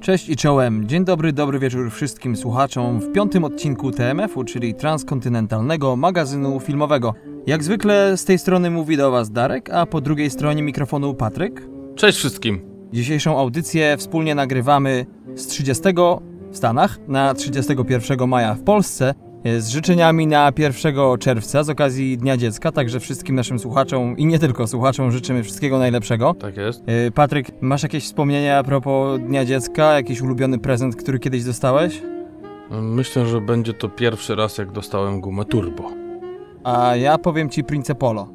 Cześć i czołem. Dzień dobry, dobry wieczór wszystkim słuchaczom w piątym odcinku TMF-u, czyli transkontynentalnego magazynu filmowego. Jak zwykle z tej strony mówi do Was Darek, a po drugiej stronie mikrofonu Patryk. Cześć wszystkim. Dzisiejszą audycję wspólnie nagrywamy z 30 w Stanach na 31 maja w Polsce z życzeniami na 1 czerwca z okazji Dnia Dziecka, także wszystkim naszym słuchaczom i nie tylko słuchaczom życzymy wszystkiego najlepszego. Tak jest. Y, Patryk, masz jakieś wspomnienia a propos Dnia Dziecka? Jakiś ulubiony prezent, który kiedyś dostałeś? Myślę, że będzie to pierwszy raz, jak dostałem gumę turbo. A ja powiem ci Prince Polo.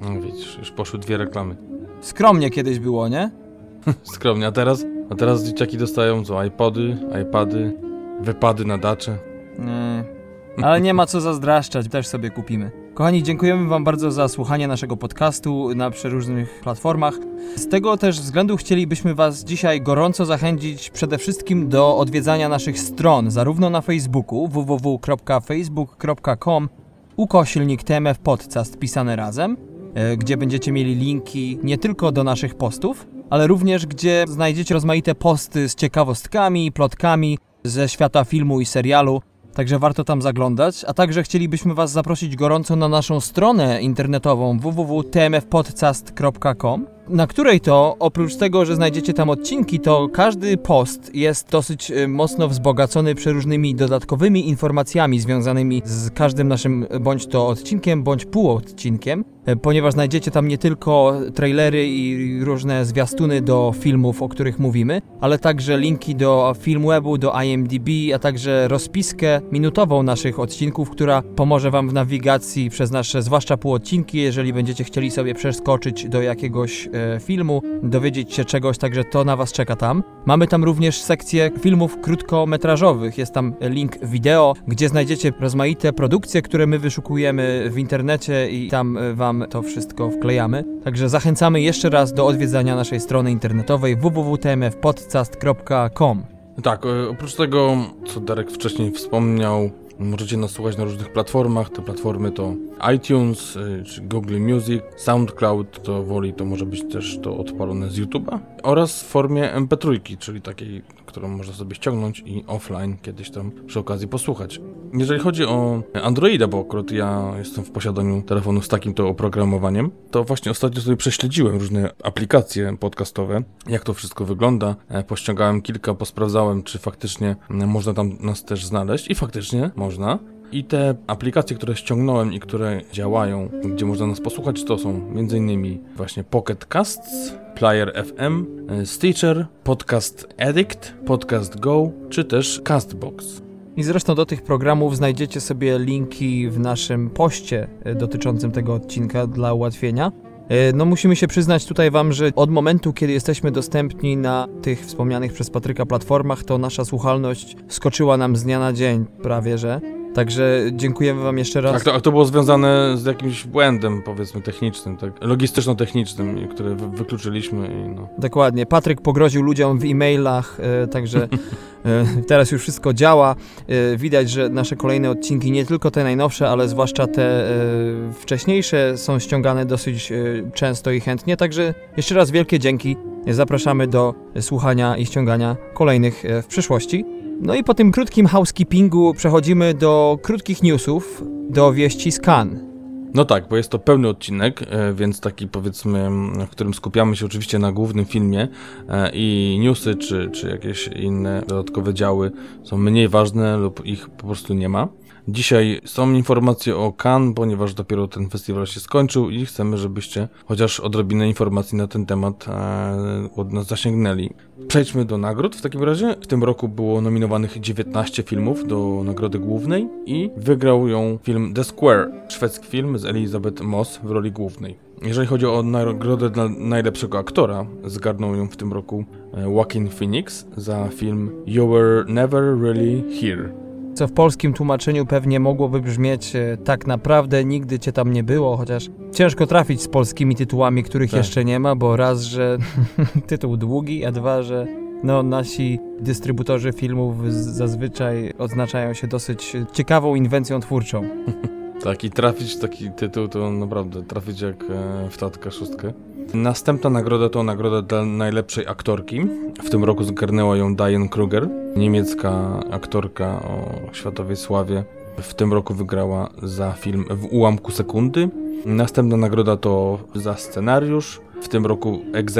No widzisz, już poszły dwie reklamy. Skromnie kiedyś było, nie? Skromnie, a teraz? A teraz dzieciaki dostają co? iPody, iPady, wypady na dacze. Nie. Ale nie ma co zazdraszczać, też sobie kupimy. Kochani, dziękujemy Wam bardzo za słuchanie naszego podcastu na przeróżnych platformach. Z tego też względu chcielibyśmy Was dzisiaj gorąco zachęcić przede wszystkim do odwiedzania naszych stron, zarówno na Facebooku www.facebook.com ukośnik TMF Podcast pisane razem, e, gdzie będziecie mieli linki nie tylko do naszych postów, ale również gdzie znajdziecie rozmaite posty z ciekawostkami, plotkami ze świata filmu i serialu, Także warto tam zaglądać, a także chcielibyśmy Was zaprosić gorąco na naszą stronę internetową www.tmfpodcast.com na której to, oprócz tego, że znajdziecie tam odcinki, to każdy post jest dosyć y, mocno wzbogacony przeróżnymi dodatkowymi informacjami związanymi z każdym naszym bądź to odcinkiem, bądź półodcinkiem, y, ponieważ znajdziecie tam nie tylko trailery i różne zwiastuny do filmów, o których mówimy, ale także linki do Filmwebu, do IMDb, a także rozpiskę minutową naszych odcinków, która pomoże Wam w nawigacji przez nasze, zwłaszcza półodcinki, jeżeli będziecie chcieli sobie przeskoczyć do jakiegoś filmu, dowiedzieć się czegoś, także to na Was czeka tam. Mamy tam również sekcję filmów krótkometrażowych, jest tam link wideo, gdzie znajdziecie rozmaite produkcje, które my wyszukujemy w internecie i tam e, Wam to wszystko wklejamy. Także zachęcamy jeszcze raz do odwiedzania naszej strony internetowej www.tmfpodcast.com. Tak, e, oprócz tego, co Darek wcześniej wspomniał, Możecie nas słuchać na różnych platformach. Te platformy to iTunes, y, czy Google Music, SoundCloud, to woli to może być też to odpalone z YouTube'a oraz w formie MP3, czyli takiej, którą można sobie ściągnąć i offline kiedyś tam przy okazji posłuchać. Jeżeli chodzi o Androida, bo akurat ja jestem w posiadaniu telefonu z takim to oprogramowaniem, to właśnie ostatnio sobie prześledziłem różne aplikacje podcastowe, jak to wszystko wygląda. E, pościągałem kilka, posprawdzałem, czy faktycznie można tam nas też znaleźć i faktycznie można. I te aplikacje, które ściągnąłem i które działają, gdzie można nas posłuchać, to są m.in. właśnie Pocket Casts, Player FM, e, Stitcher, Podcast Addict, Podcast Go, czy też Castbox. I zresztą do tych programów znajdziecie sobie linki w naszym poście e, dotyczącym tego odcinka dla ułatwienia. E, no musimy się przyznać tutaj wam, że od momentu, kiedy jesteśmy dostępni na tych wspomnianych przez Patryka platformach, to nasza słuchalność skoczyła nam z dnia na dzień prawie, że. Także dziękujemy Wam jeszcze raz. Tak, to, to było związane z jakimś błędem, powiedzmy, technicznym, tak? Logistyczno-technicznym, który wy, wykluczyliśmy. I no. Dokładnie. Patryk pogroził ludziom w e-mailach, e, także e, teraz już wszystko działa. E, widać, że nasze kolejne odcinki, nie tylko te najnowsze, ale zwłaszcza te e, wcześniejsze, są ściągane dosyć e, często i chętnie. Także jeszcze raz wielkie dzięki. Zapraszamy do słuchania i ściągania kolejnych e, w przyszłości. No i po tym krótkim housekeepingu przechodzimy do krótkich newsów, do wieści z Cannes. No tak, bo jest to pełny odcinek, e, więc taki powiedzmy, w którym skupiamy się oczywiście na głównym filmie e, i newsy czy, czy jakieś inne dodatkowe działy są mniej ważne lub ich po prostu nie ma. Dzisiaj są informacje o Cannes, ponieważ dopiero ten festiwal się skończył i chcemy, żebyście chociaż odrobinę informacji na ten temat e, od nas zasięgnęli. Przejdźmy do nagród w takim razie. W tym roku było nominowanych 19 filmów do nagrody głównej i wygrał ją film The Square, szwedzki film z Elizabeth Moss w roli głównej. Jeżeli chodzi o nagrodę dla najlepszego aktora, zgarnął ją w tym roku e, Joaquin Phoenix za film You Were Never Really Here co w polskim tłumaczeniu pewnie mogłoby brzmieć e, tak naprawdę nigdy cię tam nie było, chociaż ciężko trafić z polskimi tytułami, których tak. jeszcze nie ma, bo raz, że tytuł długi, a dwa, że no, nasi dystrybutorzy filmów zazwyczaj odznaczają się dosyć ciekawą inwencją twórczą. tak, i trafić taki tytuł to naprawdę trafić jak e, w tatka szóstkę. Następna nagroda to nagroda dla najlepszej aktorki. W tym roku zgarnęła ją Diane Kruger, niemiecka aktorka o światowej sławie. W tym roku wygrała za film W ułamku sekundy. Następna nagroda to za scenariusz. W tym roku ex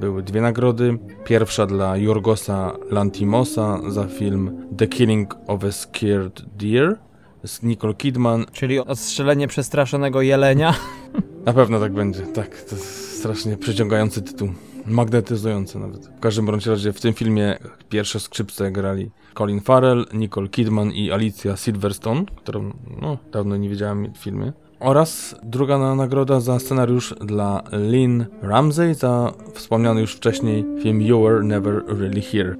były dwie nagrody. Pierwsza dla Jorgosa Lantimosa za film The Killing of a Scared Deer z Nicole Kidman. Czyli odstrzelenie przestraszonego jelenia. Na pewno tak będzie, tak. To jest strasznie przyciągający tytuł. Magnetyzujący nawet. W każdym bądź razie w tym filmie pierwsze skrzypce grali Colin Farrell, Nicole Kidman i Alicia Silverstone, którą no, dawno nie widziałem w filmie. Oraz druga nagroda za scenariusz dla Lynn Ramsey za wspomniany już wcześniej film You Were Never Really Here.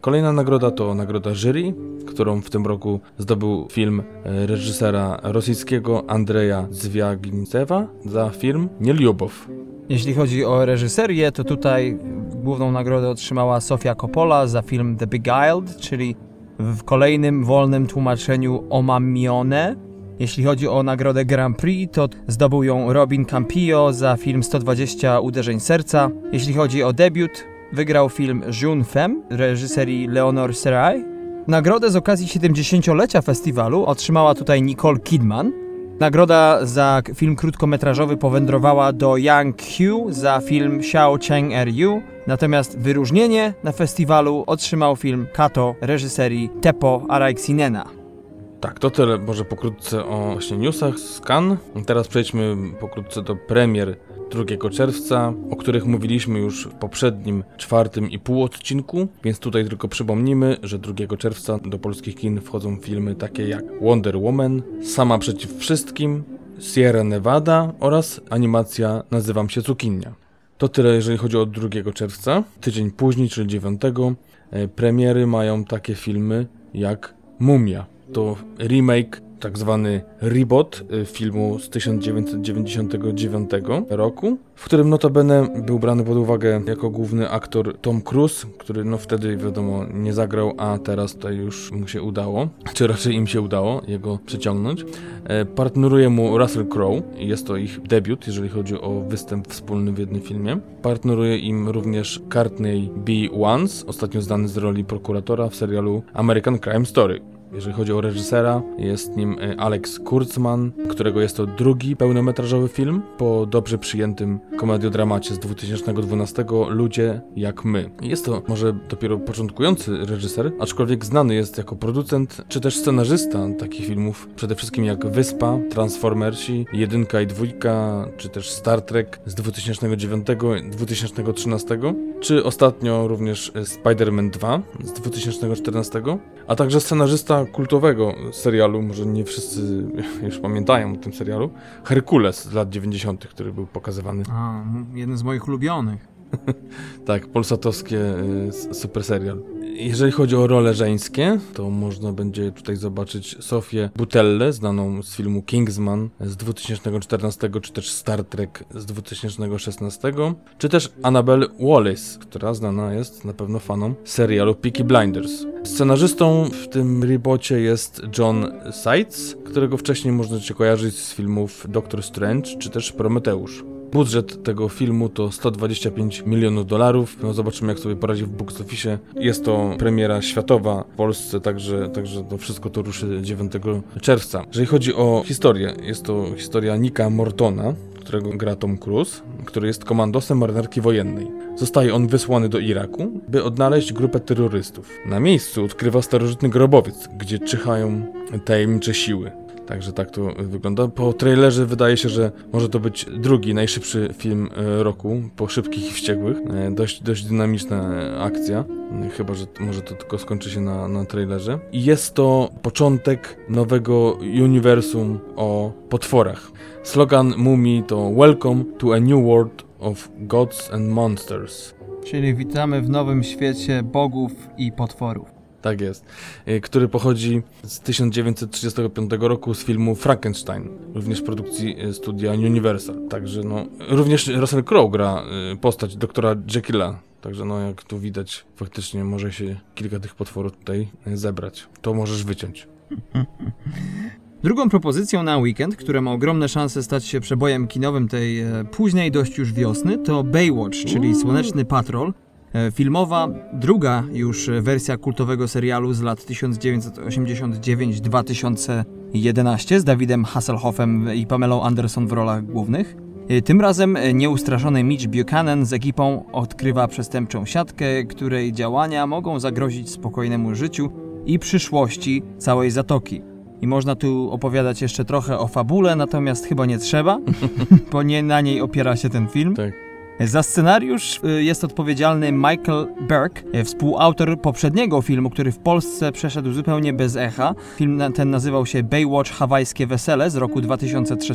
Kolejna nagroda to nagroda jury, którą w tym roku zdobył film e, reżysera rosyjskiego Andrzeja Zwiagintzewa za film Nieliubow. Jeśli chodzi o reżyserię, to tutaj główną nagrodę otrzymała Sofia Coppola za film The Beguiled, czyli w kolejnym wolnym tłumaczeniu Omamione. Jeśli chodzi o nagrodę Grand Prix, to zdobył ją Robin Campillo za film 120 uderzeń serca. Jeśli chodzi o debiut, wygrał film Jeune Femme reżyserii Leonor Serai. Nagrodę z okazji 70-lecia festiwalu otrzymała tutaj Nicole Kidman. Nagroda za film krótkometrażowy powędrowała do Yang Hu za film Xiao Cheng Ru. Natomiast wyróżnienie na festiwalu otrzymał film Kato reżyserii Teppo Araiksinena. Tak, to tyle może pokrótce o właśnie newsach z Cannes. Teraz przejdźmy pokrótce do premier 2 czerwca, o których mówiliśmy już w poprzednim czwartym i pół odcinku, więc tutaj tylko przypomnimy, że 2 czerwca do polskich kin wchodzą filmy takie jak Wonder Woman, Sama przeciw wszystkim, Sierra Nevada oraz animacja Nazywam się Cukinia. To tyle jeżeli chodzi o 2 czerwca. Tydzień później, czyli 9, e, premiery mają takie filmy jak Mumia. To remake tak zwany reboot y, filmu z 1999 roku, w którym notabene był brany pod uwagę jako główny aktor Tom Cruise, który no wtedy wiadomo nie zagrał, a teraz to już mu się udało, czy raczej im się udało jego przyciągnąć. E, partneruje mu Russell Crowe, jest to ich debiut, jeżeli chodzi o występ wspólny w jednym filmie. Partneruje im również Courtney B. Once, ostatnio znany z roli prokuratora w serialu American Crime Story. Jeżeli chodzi o reżysera, jest nim e, Alex Kurtzman, którego jest to drugi pełnometrażowy film po dobrze przyjętym komediodramacie z 2012 Ludzie jak my. Jest to może dopiero początkujący reżyser, aczkolwiek znany jest jako producent czy też scenarzysta takich filmów, przede wszystkim jak Wyspa, Transformersi, Jedynka i Dwójka, czy też Star Trek z 2009-2013, czy ostatnio również Spider-Man 2 z 2014, a także scenarzysta kultowego serialu, może nie wszyscy już pamiętają o tym serialu, Herkules z lat 90., który był pokazywany. A, jeden z moich ulubionych. tak, polsatowskie y, super serial. Jeżeli chodzi o role żeńskie, to można będzie tutaj zobaczyć Sofię Butelle, znaną z filmu Kingsman z 2014, czy też Star Trek z 2016, czy też Annabelle Wallis, która znana jest na pewno fanom serialu Peaky Blinders. Scenarzystą w tym reboocie jest John Seitz, którego wcześniej można się kojarzyć z filmów Doctor Strange, czy też Prometeusz. Budżet tego filmu to 125 milionów dolarów. No zobaczymy, jak sobie poradzi w box office. Jest to premiera światowa w Polsce, także, także to wszystko to ruszy 9 czerwca. Jeżeli chodzi o historię, jest to historia Nika Mortona, którego gra Tom Cruise, który jest komandosem marynarki wojennej. Zostaje on wysłany do Iraku, by odnaleźć grupę terrorystów. Na miejscu odkrywa starożytny grobowiec, gdzie czyhają tajemnicze siły. Także tak to wygląda. Po trailerze wydaje się, że może to być drugi najszybszy film e, roku, po szybkich i wściekłych. E, dość, dość dynamiczna akcja. Chyba, że może to tylko skończy się na, na trailerze. I jest to początek nowego uniwersum o potworach. Slogan Mumii to Welcome to a new world of gods and monsters. Czyli witamy w nowym świecie bogów i potworów. Tak jest. Y, który pochodzi z 1935 roku z filmu Frankenstein, również produkcji y, studia Universal. Także no, również Russell Crowe gra y, postać doktora Jekylla. Także no, jak tu widać, faktycznie może się kilka tych potworów tutaj zebrać. To możesz wyciąć. Drugą propozycją na weekend, która ma ogromne szanse stać się przebojem kinowym tej e, późnej dość już wiosny, to Baywatch, czyli Słoneczny Patrol. E, filmowa, druga już wersja kultowego serialu z lat 1989-2011 z Davidem Hasselhoffem i Pamelą Anderson w rolach głównych. E, tym razem nieustraszony Mitch Buchanan z ekipą odkrywa przestępczą siatkę, której działania mogą zagrozić spokojnemu życiu i przyszłości całej zatoki. I można tu opowiadać jeszcze trochę o fabule, natomiast chyba nie trzeba, bo nie na niej opiera się ten film. Tak. Za scenariusz y, jest odpowiedzialny Michael Burke, y, współautor poprzedniego filmu, który w Polsce przeszedł zupełnie bez echa. Film ten nazywał się Baywatch Hawajskie Wesele z roku 2003.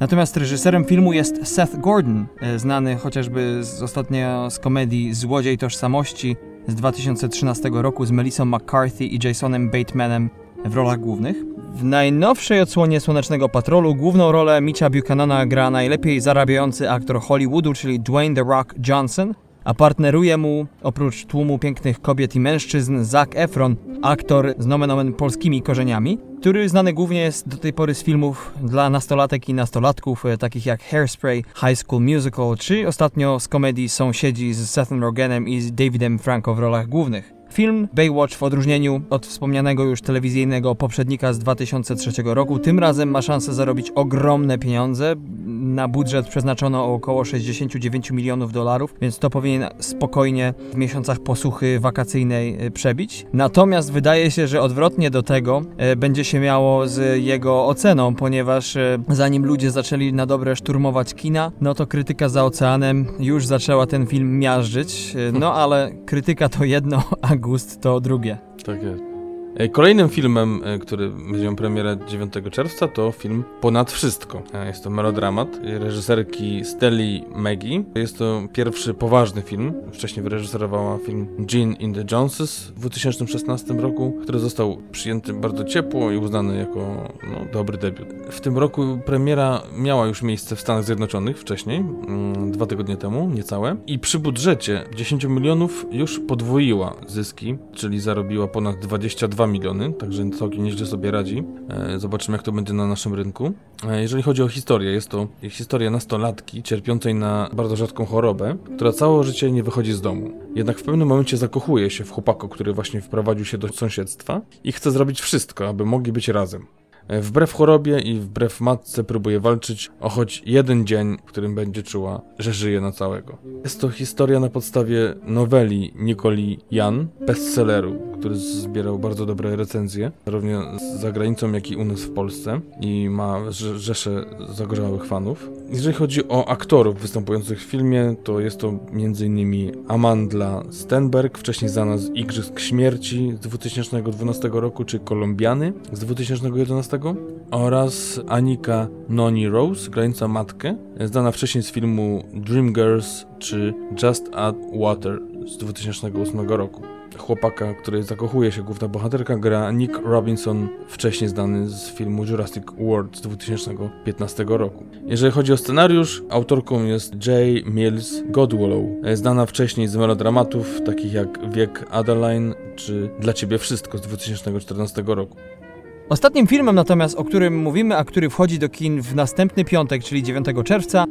Natomiast reżyserem filmu jest Seth Gordon, y, znany chociażby z ostatnio z komedii Złodziej Tożsamości z 2013 roku z Melissą McCarthy i Jasonem Batemanem w rolach głównych. W najnowszej odsłonie Słonecznego Patrolu główną rolę Mitcha Buchanana gra najlepiej zarabiający aktor Hollywoodu, czyli Dwayne The Rock Johnson, a partneruje mu, oprócz tłumu pięknych kobiet i mężczyzn, Zac Efron, aktor z nomen omen polskimi korzeniami, który znany głównie jest do tej pory z filmów dla nastolatek i nastolatków, e, takich jak Hairspray, High School Musical, czy ostatnio z komedii Sąsiedzi z Sethem Rogenem i z Davidem Franco w rolach głównych. Film Baywatch w odróżnieniu od wspomnianego już telewizyjnego poprzednika z 2003 roku tym razem ma szansę zarobić ogromne pieniądze. Na budżet przeznaczono około 69 milionów dolarów, więc to powinien spokojnie w miesiącach posłuchy wakacyjnej e, przebić. Natomiast wydaje się, że odwrotnie do tego e, będzie się miało z jego oceną, ponieważ e, zanim ludzie zaczęli na dobre szturmować kina, no to krytyka za oceanem już zaczęła ten film miażdżyć. No ale krytyka to jedno, a gust to drugie. Tak jest. E, kolejnym filmem, e, który będzie miał premierę 9 czerwca, to film Ponad Wszystko. E, jest to melodramat reżyserki Stelly Maggie. Jest to pierwszy poważny film. Wcześniej wyreżyserowała film Jean in the Joneses w 2016 roku, który został przyjęty bardzo ciepło i uznany jako no, dobry debiut. W tym roku premiera miała już miejsce w Stanach Zjednoczonych wcześniej, mm, dwa tygodnie temu, niecałe. I przy budżecie 10 milionów już podwoiła zyski, czyli zarobiła ponad 22 miliony, także całkiem nieźle sobie radzi. E, zobaczymy, jak to będzie na naszym rynku. E, jeżeli chodzi o historię, jest to historia nastolatki cierpiącej na bardzo rzadką chorobę, która całe życie nie wychodzi z domu. Jednak w pewnym momencie zakochuje się w chłopaku, który właśnie wprowadził się do sąsiedztwa i chce zrobić wszystko, aby mogli być razem. Wbrew chorobie i wbrew matce próbuje walczyć o choć jeden dzień, w którym będzie czuła, że żyje na całego. Jest to historia na podstawie noweli Nikoli Jan, bestselleru, który zbierał bardzo dobre recenzje, zarówno za granicą, jak i u nas w Polsce i ma rzesze zagorzałych fanów. Jeżeli chodzi o aktorów występujących w filmie, to jest to m.in. Amandla Stenberg, wcześniej znana z Igrzysk Śmierci z 2012 roku, czy Kolumbiany z 2011 oraz Anika Noni Rose, grająca matkę, znana wcześniej z filmu Dreamgirls czy Just Add Water z 2008 roku. Chłopaka, który zakochuje się główna bohaterka, gra Nick Robinson, wcześniej znany z filmu Jurassic World z 2015 roku. Jeżeli chodzi o scenariusz, autorką jest J. Mills Godwallow, znana wcześniej z melodramatów takich jak Wiek Adeline czy Dla Ciebie Wszystko z 2014 roku. Ostatnim filmem natomiast, o którym mówimy, a który wchodzi do kin w następny piątek, czyli 9 czerwca,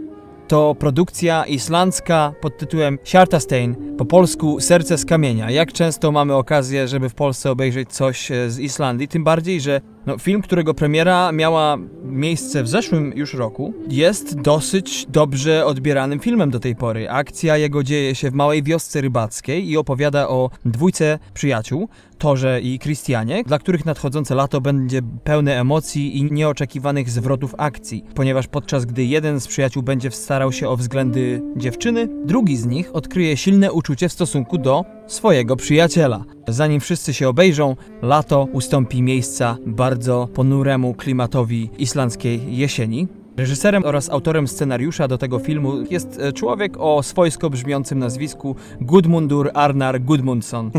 to produkcja islandzka pod tytułem Sjartastein, po polsku Serce z kamienia. Jak często mamy okazję, żeby w Polsce obejrzeć coś e, z Islandii, tym bardziej, że no, film, którego premiera miała miejsce w zeszłym już roku, jest dosyć dobrze odbieranym filmem do tej pory. Akcja jego dzieje się w małej wiosce rybackiej i opowiada o dwójce przyjaciół, Torze i Christianie, dla których nadchodzące lato będzie pełne emocji i nieoczekiwanych zwrotów akcji, ponieważ podczas gdy jeden z przyjaciół będzie starał się o względy dziewczyny, drugi z nich odkryje silne uczucie w stosunku do swojego przyjaciela. Zanim wszyscy się obejrzą, lato ustąpi miejsca bardzo ponuremu klimatowi islandzkiej jesieni. Reżyserem oraz autorem scenariusza do tego filmu jest e, człowiek o swojsko brzmiącym nazwisku Gudmundur Arnar Gudmundsson.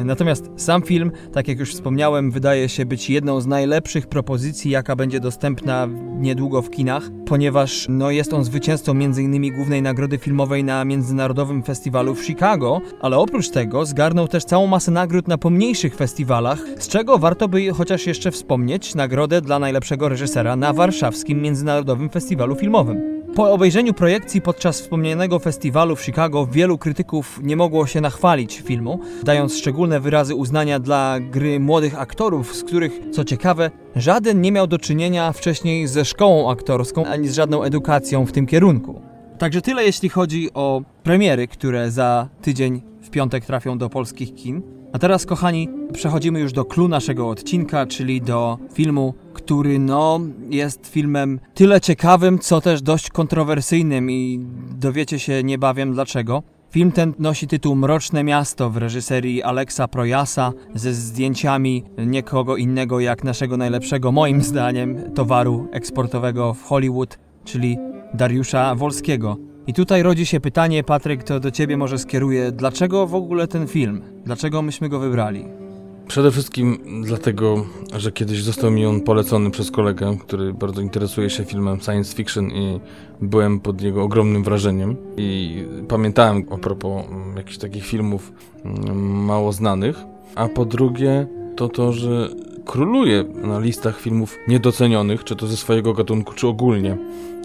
E, Natomiast sam film, tak jak już wspomniałem, wydaje się być jedną z najlepszych propozycji, jaka będzie dostępna niedługo w kinach, ponieważ no, jest on zwycięzcą m.in. głównej nagrody filmowej na Międzynarodowym Festiwalu w Chicago, ale oprócz tego zgarnął też całą masę nagród na pomniejszych festiwalach, z czego warto by chociaż jeszcze wspomnieć nagrodę dla najlepszego reżysera na warszawskim Międzynarodowym Festiwalu Filmowym. Po obejrzeniu projekcji podczas wspomnianego festiwalu w Chicago wielu krytyków nie mogło się nachwalić filmu, dając szczególne wyrazy uznania dla gry młodych aktorów, z których, co ciekawe, żaden nie miał do czynienia wcześniej ze szkołą aktorską ani z żadną edukacją w tym kierunku. Także tyle jeśli chodzi o premiery, które za tydzień w piątek trafią do polskich kin. A teraz, kochani, przechodzimy już do clou naszego odcinka, czyli do filmu, który no jest filmem tyle ciekawym, co też dość kontrowersyjnym i dowiecie się niebawem dlaczego. Film ten nosi tytuł Mroczne Miasto w reżyserii Alexa Projasa ze zdjęciami niekogo innego jak naszego najlepszego, moim zdaniem, towaru eksportowego w Hollywood, czyli Dariusza Wolskiego. I tutaj rodzi się pytanie, Patryk, to do ciebie może skieruję, dlaczego w ogóle ten film? Dlaczego myśmy go wybrali? Przede wszystkim dlatego, że kiedyś został mi on polecony przez kolegę, który bardzo interesuje się filmem science fiction i byłem pod jego ogromnym wrażeniem. I pamiętałem a propos mm, jakichś takich filmów mm, mało znanych. A po drugie, to to, że króluje na listach filmów niedocenionych, czy to ze swojego gatunku, czy ogólnie,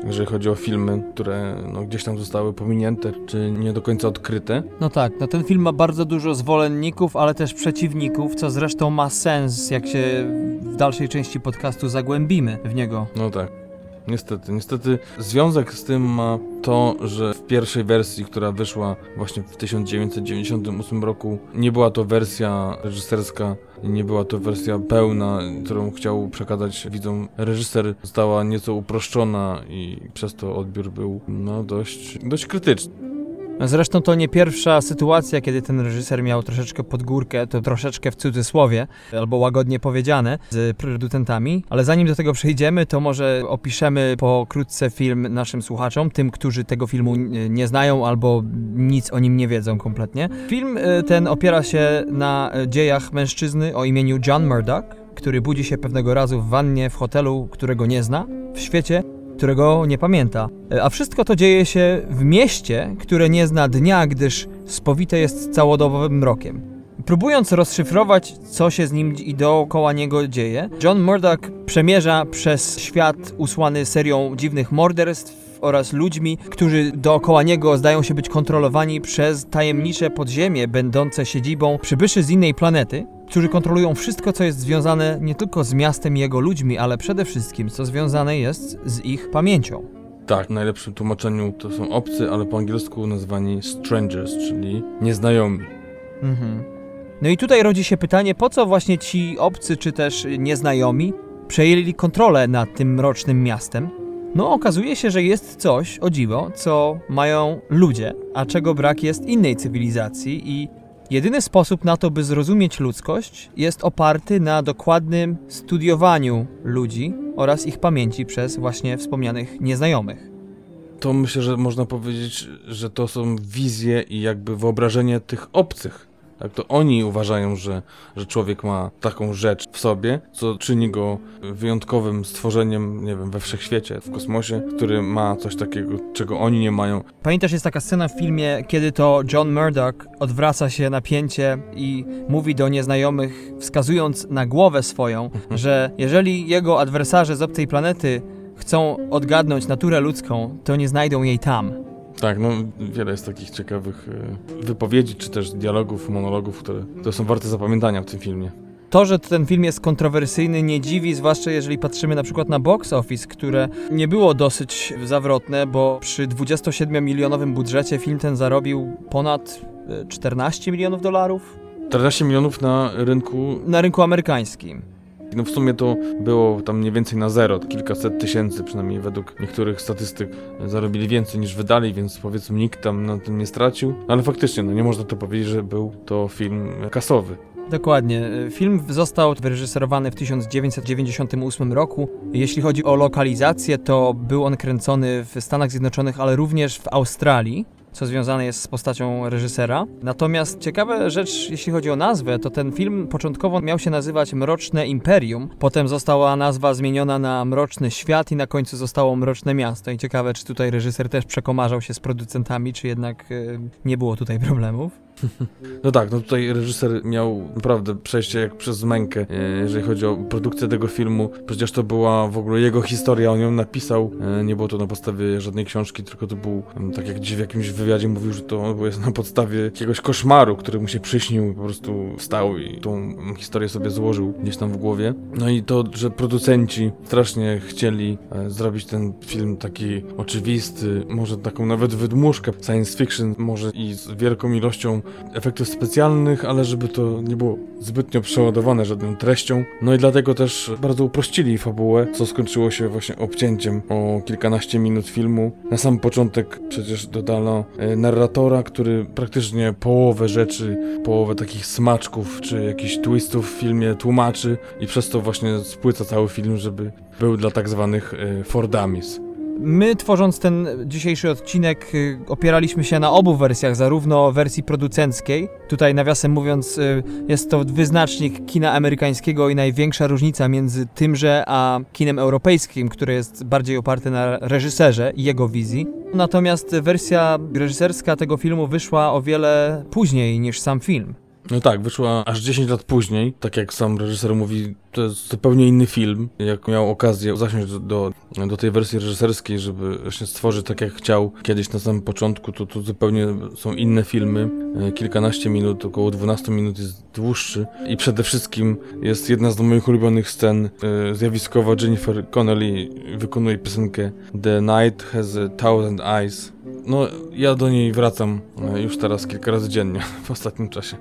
jeżeli chodzi o filmy, które no, gdzieś tam zostały pominięte, czy nie do końca odkryte. No tak, no ten film ma bardzo dużo zwolenników, ale też przeciwników, co zresztą ma sens, jak się w dalszej części podcastu zagłębimy w niego. No tak. Niestety, niestety związek z tym ma to, że w pierwszej wersji, która wyszła właśnie w 1998 roku, nie była to wersja reżyserska, nie była to wersja pełna, którą chciał przekazać widzom reżyser, została nieco uproszczona i przez to odbiór był no dość, dość krytyczny. Zresztą to nie pierwsza sytuacja, kiedy ten reżyser miał troszeczkę pod górkę, to troszeczkę w cudzysłowie, albo łagodnie powiedziane, z producentami. Ale zanim do tego przejdziemy, to może opiszemy pokrótce film naszym słuchaczom, tym, którzy tego filmu nie znają albo nic o nim nie wiedzą kompletnie. Film y, ten opiera się na dziejach mężczyzny o imieniu John Murdoch, który budzi się pewnego razu w wannie w hotelu, którego nie zna, w świecie, którego nie pamięta. A wszystko to dzieje się w mieście, które nie zna dnia, gdyż spowite jest całodobowym mrokiem. Próbując rozszyfrować, co się z nim i dookoła niego dzieje, John Murdoch przemierza przez świat usłany serią dziwnych morderstw oraz ludźmi, którzy dookoła niego zdają się być kontrolowani przez tajemnicze podziemie będące siedzibą przybyszy z innej planety, którzy kontrolują wszystko, co jest związane nie tylko z miastem i jego ludźmi, ale przede wszystkim, co związane jest z ich pamięcią. Tak, w najlepszym tłumaczeniu to są obcy, ale po angielsku nazwani strangers, czyli nieznajomi. Mhm. No i tutaj rodzi się pytanie, po co właśnie ci obcy czy też nieznajomi przejęli kontrolę nad tym mrocznym miastem? No okazuje się, że jest coś, o dziwo, co mają ludzie, a czego brak jest innej cywilizacji i jedyny sposób na to, by zrozumieć ludzkość, jest oparty na dokładnym studiowaniu ludzi oraz ich pamięci przez właśnie wspomnianych nieznajomych. To myślę, że można powiedzieć, że to są wizje i jakby wyobrażenie tych obcych. Tak, to oni uważają, że, że człowiek ma taką rzecz w sobie, co czyni go wyjątkowym stworzeniem, nie wiem, we wszechświecie, w kosmosie, który ma coś takiego, czego oni nie mają. Pamiętasz, jest taka scena w filmie, kiedy to John Murdoch odwraca się napięcie i mówi do nieznajomych, wskazując na głowę swoją, że jeżeli jego adwersarze z obcej planety chcą odgadnąć naturę ludzką, to nie znajdą jej tam. Tak, no wiele jest takich ciekawych y, wypowiedzi, czy też dialogów, monologów, które, które są warte zapamiętania w tym filmie. To, że ten film jest kontrowersyjny, nie dziwi, zwłaszcza jeżeli patrzymy na przykład na box office, które nie było dosyć zawrotne, bo przy 27-milionowym budżecie film ten zarobił ponad e, 14 milionów dolarów 14 milionów na rynku, na rynku amerykańskim. No w sumie to było tam mniej więcej na zero, kilkaset tysięcy, przynajmniej według niektórych statystyk zarobili więcej niż wydali, więc powiedzmy nikt tam na tym nie stracił. Ale faktycznie, no nie można to powiedzieć, że był to film kasowy. Dokładnie. Film został wyreżyserowany w 1998 roku. Jeśli chodzi o lokalizację, to był on kręcony w Stanach Zjednoczonych, ale również w Australii co związane jest z postacią reżysera. Natomiast ciekawa rzecz, jeśli chodzi o nazwę, to ten film początkowo miał się nazywać Mroczne Imperium, potem została nazwa zmieniona na Mroczny Świat i na końcu zostało Mroczne Miasto. I ciekawe, czy tutaj reżyser też przekomarzał się z producentami, czy jednak yy, nie było tutaj problemów. No tak, no tutaj reżyser miał naprawdę przejście jak przez mękę, e, jeżeli chodzi o produkcję tego filmu. Przecież to była w ogóle jego historia, on ją napisał. E, nie było to na podstawie żadnej książki, tylko to był, tak jak gdzieś w jakimś wywiadzie mówił, że to jest na podstawie jakiegoś koszmaru, który mu się przyśnił po prostu wstał i tą historię sobie złożył gdzieś tam w głowie. No i to, że producenci strasznie chcieli e, zrobić ten film taki oczywisty, może taką nawet wydmuszkę science fiction, może i z wielką ilością efektów specjalnych, ale żeby to nie było zbytnio przeładowane żadną treścią. No i dlatego też bardzo uprościli fabułę, co skończyło się właśnie obcięciem o kilkanaście minut filmu. Na sam początek przecież dodano e, narratora, który praktycznie połowę rzeczy, połowę takich smaczków czy jakichś twistów w filmie tłumaczy i przez to właśnie spłyca cały film, żeby był dla tak zwanych e, Fordamis. My, tworząc ten dzisiejszy odcinek, y, opieraliśmy się na obu wersjach, zarówno wersji producenckiej. Tutaj, nawiasem mówiąc, y, jest to wyznacznik kina amerykańskiego i największa różnica między tymże a kinem europejskim, które jest bardziej oparte na reżyserze i jego wizji. Natomiast wersja reżyserska tego filmu wyszła o wiele później niż sam film. No tak, wyszła aż 10 lat później. Tak jak sam reżyser mówi, to jest zupełnie inny film. Jak miał okazję zasiąść do, do, do tej wersji reżyserskiej, żeby właśnie stworzyć tak jak chciał kiedyś na samym początku, to, to zupełnie są inne filmy. E, kilkanaście minut, około 12 minut jest dłuższy. I przede wszystkim jest jedna z moich ulubionych scen. E, zjawiskowa Jennifer Connelly wykonuje piosenkę The Night Has a Thousand Eyes. No, ja do niej wracam e, już teraz kilka razy dziennie w ostatnim czasie.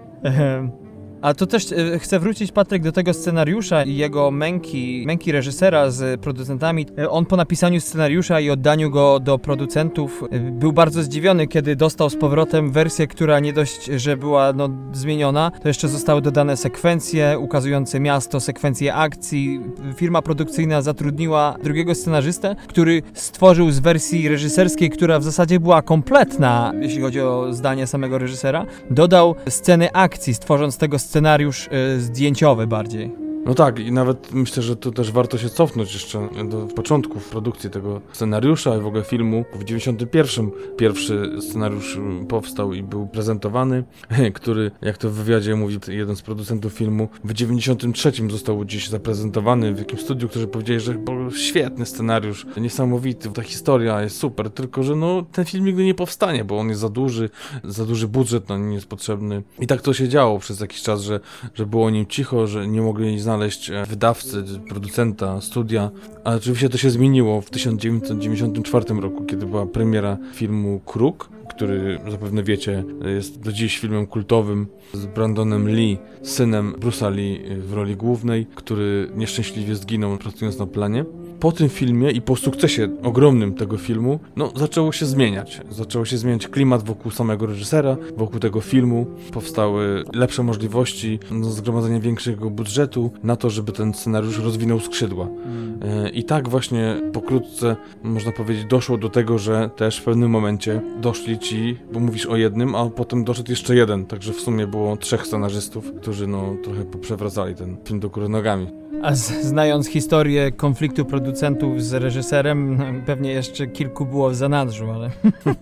A to też e, chcę wrócić, Patryk, do tego scenariusza i jego męki, męki reżysera z producentami. E, on po napisaniu scenariusza i oddaniu go do producentów e, był bardzo zdziwiony, kiedy dostał z powrotem wersję, która nie dość, że była no, zmieniona, to jeszcze zostały dodane sekwencje ukazujące miasto, sekwencje akcji. Firma produkcyjna zatrudniła drugiego scenarzystę, który stworzył z wersji reżyserskiej, która w zasadzie była kompletna, jeśli chodzi o zdanie samego reżysera, dodał sceny akcji, stworząc tego scenariusz y, zdjęciowy bardziej. No tak, i nawet myślę, że to też warto się cofnąć jeszcze do początków produkcji tego scenariusza i w ogóle filmu. W 91 pierwszy scenariusz powstał i był prezentowany, który, jak to w wywiadzie mówi jeden z producentów filmu, w 93 został gdzieś zaprezentowany w jakimś studiu, którzy powiedzieli, że świetny scenariusz, niesamowity, ta historia jest super, tylko że no ten film nigdy nie powstanie, bo on jest za duży, za duży budżet na nim jest potrzebny. I tak to się działo przez jakiś czas, że, że było o nim cicho, że nie mogli znaleźć znaleźć e, wydawcy, producenta, studia, ale oczywiście to się zmieniło w 1994 roku, kiedy była premiera filmu Kruk, który zapewne wiecie jest do dziś filmem kultowym z Brandonem Lee, synem Bruce'a Lee w roli głównej, który nieszczęśliwie zginął pracując na planie po tym filmie i po sukcesie ogromnym tego filmu, no zaczęło się zmieniać. Zaczęło się zmieniać klimat wokół samego reżysera, wokół tego filmu. Powstały lepsze możliwości no, zgromadzenia większego budżetu na to, żeby ten scenariusz rozwinął skrzydła. Mm. I tak właśnie pokrótce, można powiedzieć, doszło do tego, że też w pewnym momencie doszli ci, bo mówisz o jednym, a potem doszedł jeszcze jeden, także w sumie było trzech scenarzystów, którzy no trochę poprzewracali ten film do góry nogami. A z, znając historię konfliktu producentów z reżyserem, pewnie jeszcze kilku było w zanadrzu, ale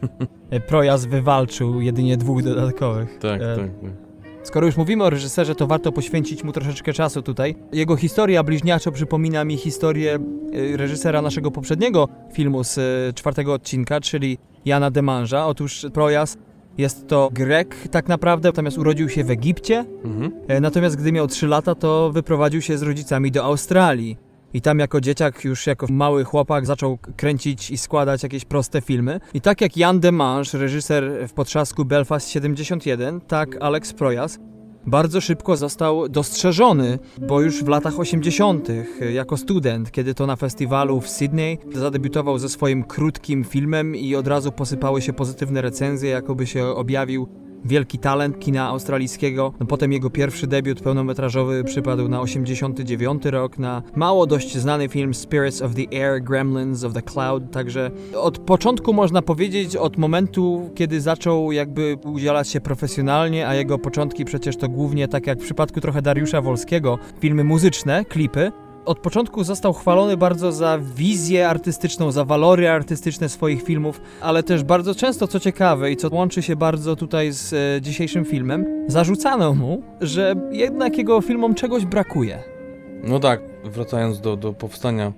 Projas wywalczył jedynie dwóch dodatkowych. Tak, e... tak, tak. Skoro już mówimy o reżyserze, to warto poświęcić mu troszeczkę czasu tutaj. Jego historia bliźniaczo przypomina mi historię e, reżysera naszego poprzedniego filmu z e, czwartego odcinka, czyli Jana Demanża. Otóż Projas jest to Grek tak naprawdę, natomiast urodził się w Egipcie. Mhm. E, natomiast gdy miał 3 lata, to wyprowadził się z rodzicami do Australii. I tam jako dzieciak, już jako mały chłopak zaczął kręcić i składać jakieś proste filmy. I tak jak Jan Demange, reżyser w potrzasku Belfast 71, tak Alex Proyas bardzo szybko został dostrzeżony, bo już w latach 80. jako student, kiedy to na festiwalu w Sydney zadebiutował ze swoim krótkim filmem i od razu posypały się pozytywne recenzje, jakoby się objawił wielki talent kina australijskiego. No, potem jego pierwszy debiut pełnometrażowy przypadł na 89 rok na mało dość znany film Spirits of the Air, Gremlins of the Cloud, także od początku można powiedzieć, od momentu, kiedy zaczął jakby udzielać się profesjonalnie, a jego początki przecież to głównie, tak jak w przypadku trochę Dariusza Wolskiego, filmy muzyczne, klipy, od początku został chwalony bardzo za wizję artystyczną, za walory artystyczne swoich filmów, ale też bardzo często, co ciekawe i co łączy się bardzo tutaj z e, dzisiejszym filmem, zarzucano mu, że jednak jego filmom czegoś brakuje. No tak, wracając do, do powstania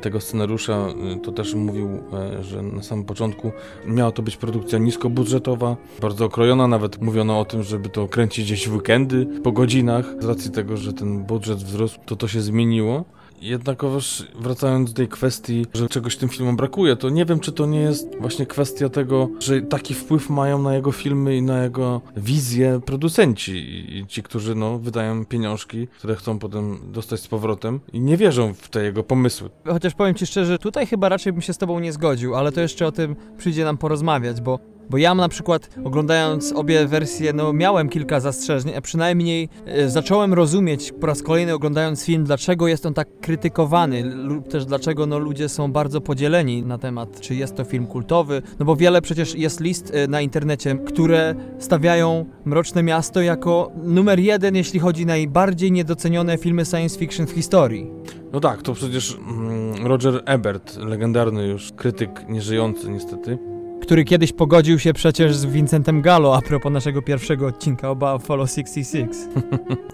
tego scenariusza, y, to też mówił, e, że na samym początku miała to być produkcja niskobudżetowa, bardzo okrojona, nawet mówiono o tym, żeby to kręcić gdzieś w weekendy, po godzinach. Z racji tego, że ten budżet wzrósł, to to się zmieniło. Jednakowoż wracając do tej kwestii, że czegoś tym filmom brakuje, to nie wiem, czy to nie jest właśnie kwestia tego, że taki wpływ mają na jego filmy i na jego wizję producenci i ci, którzy no, wydają pieniążki, które chcą potem dostać z powrotem i nie wierzą w te jego pomysły. Chociaż powiem Ci szczerze, tutaj chyba raczej bym się z Tobą nie zgodził, ale to jeszcze o tym przyjdzie nam porozmawiać, bo bo ja na przykład oglądając obie wersje, no miałem kilka zastrzeżeń, a przynajmniej e, zacząłem rozumieć po raz kolejny oglądając film, dlaczego jest on tak krytykowany lub też dlaczego no, ludzie są bardzo podzieleni na temat, czy jest to film kultowy, no bo wiele przecież jest list e, na internecie, które stawiają Mroczne Miasto jako numer jeden, jeśli chodzi o najbardziej niedocenione filmy science fiction w historii. No tak, to przecież mm, Roger Ebert, legendarny już krytyk, nieżyjący niestety, który kiedyś pogodził się przecież z Vincentem Gallo a propos naszego pierwszego odcinka o Buffalo 66.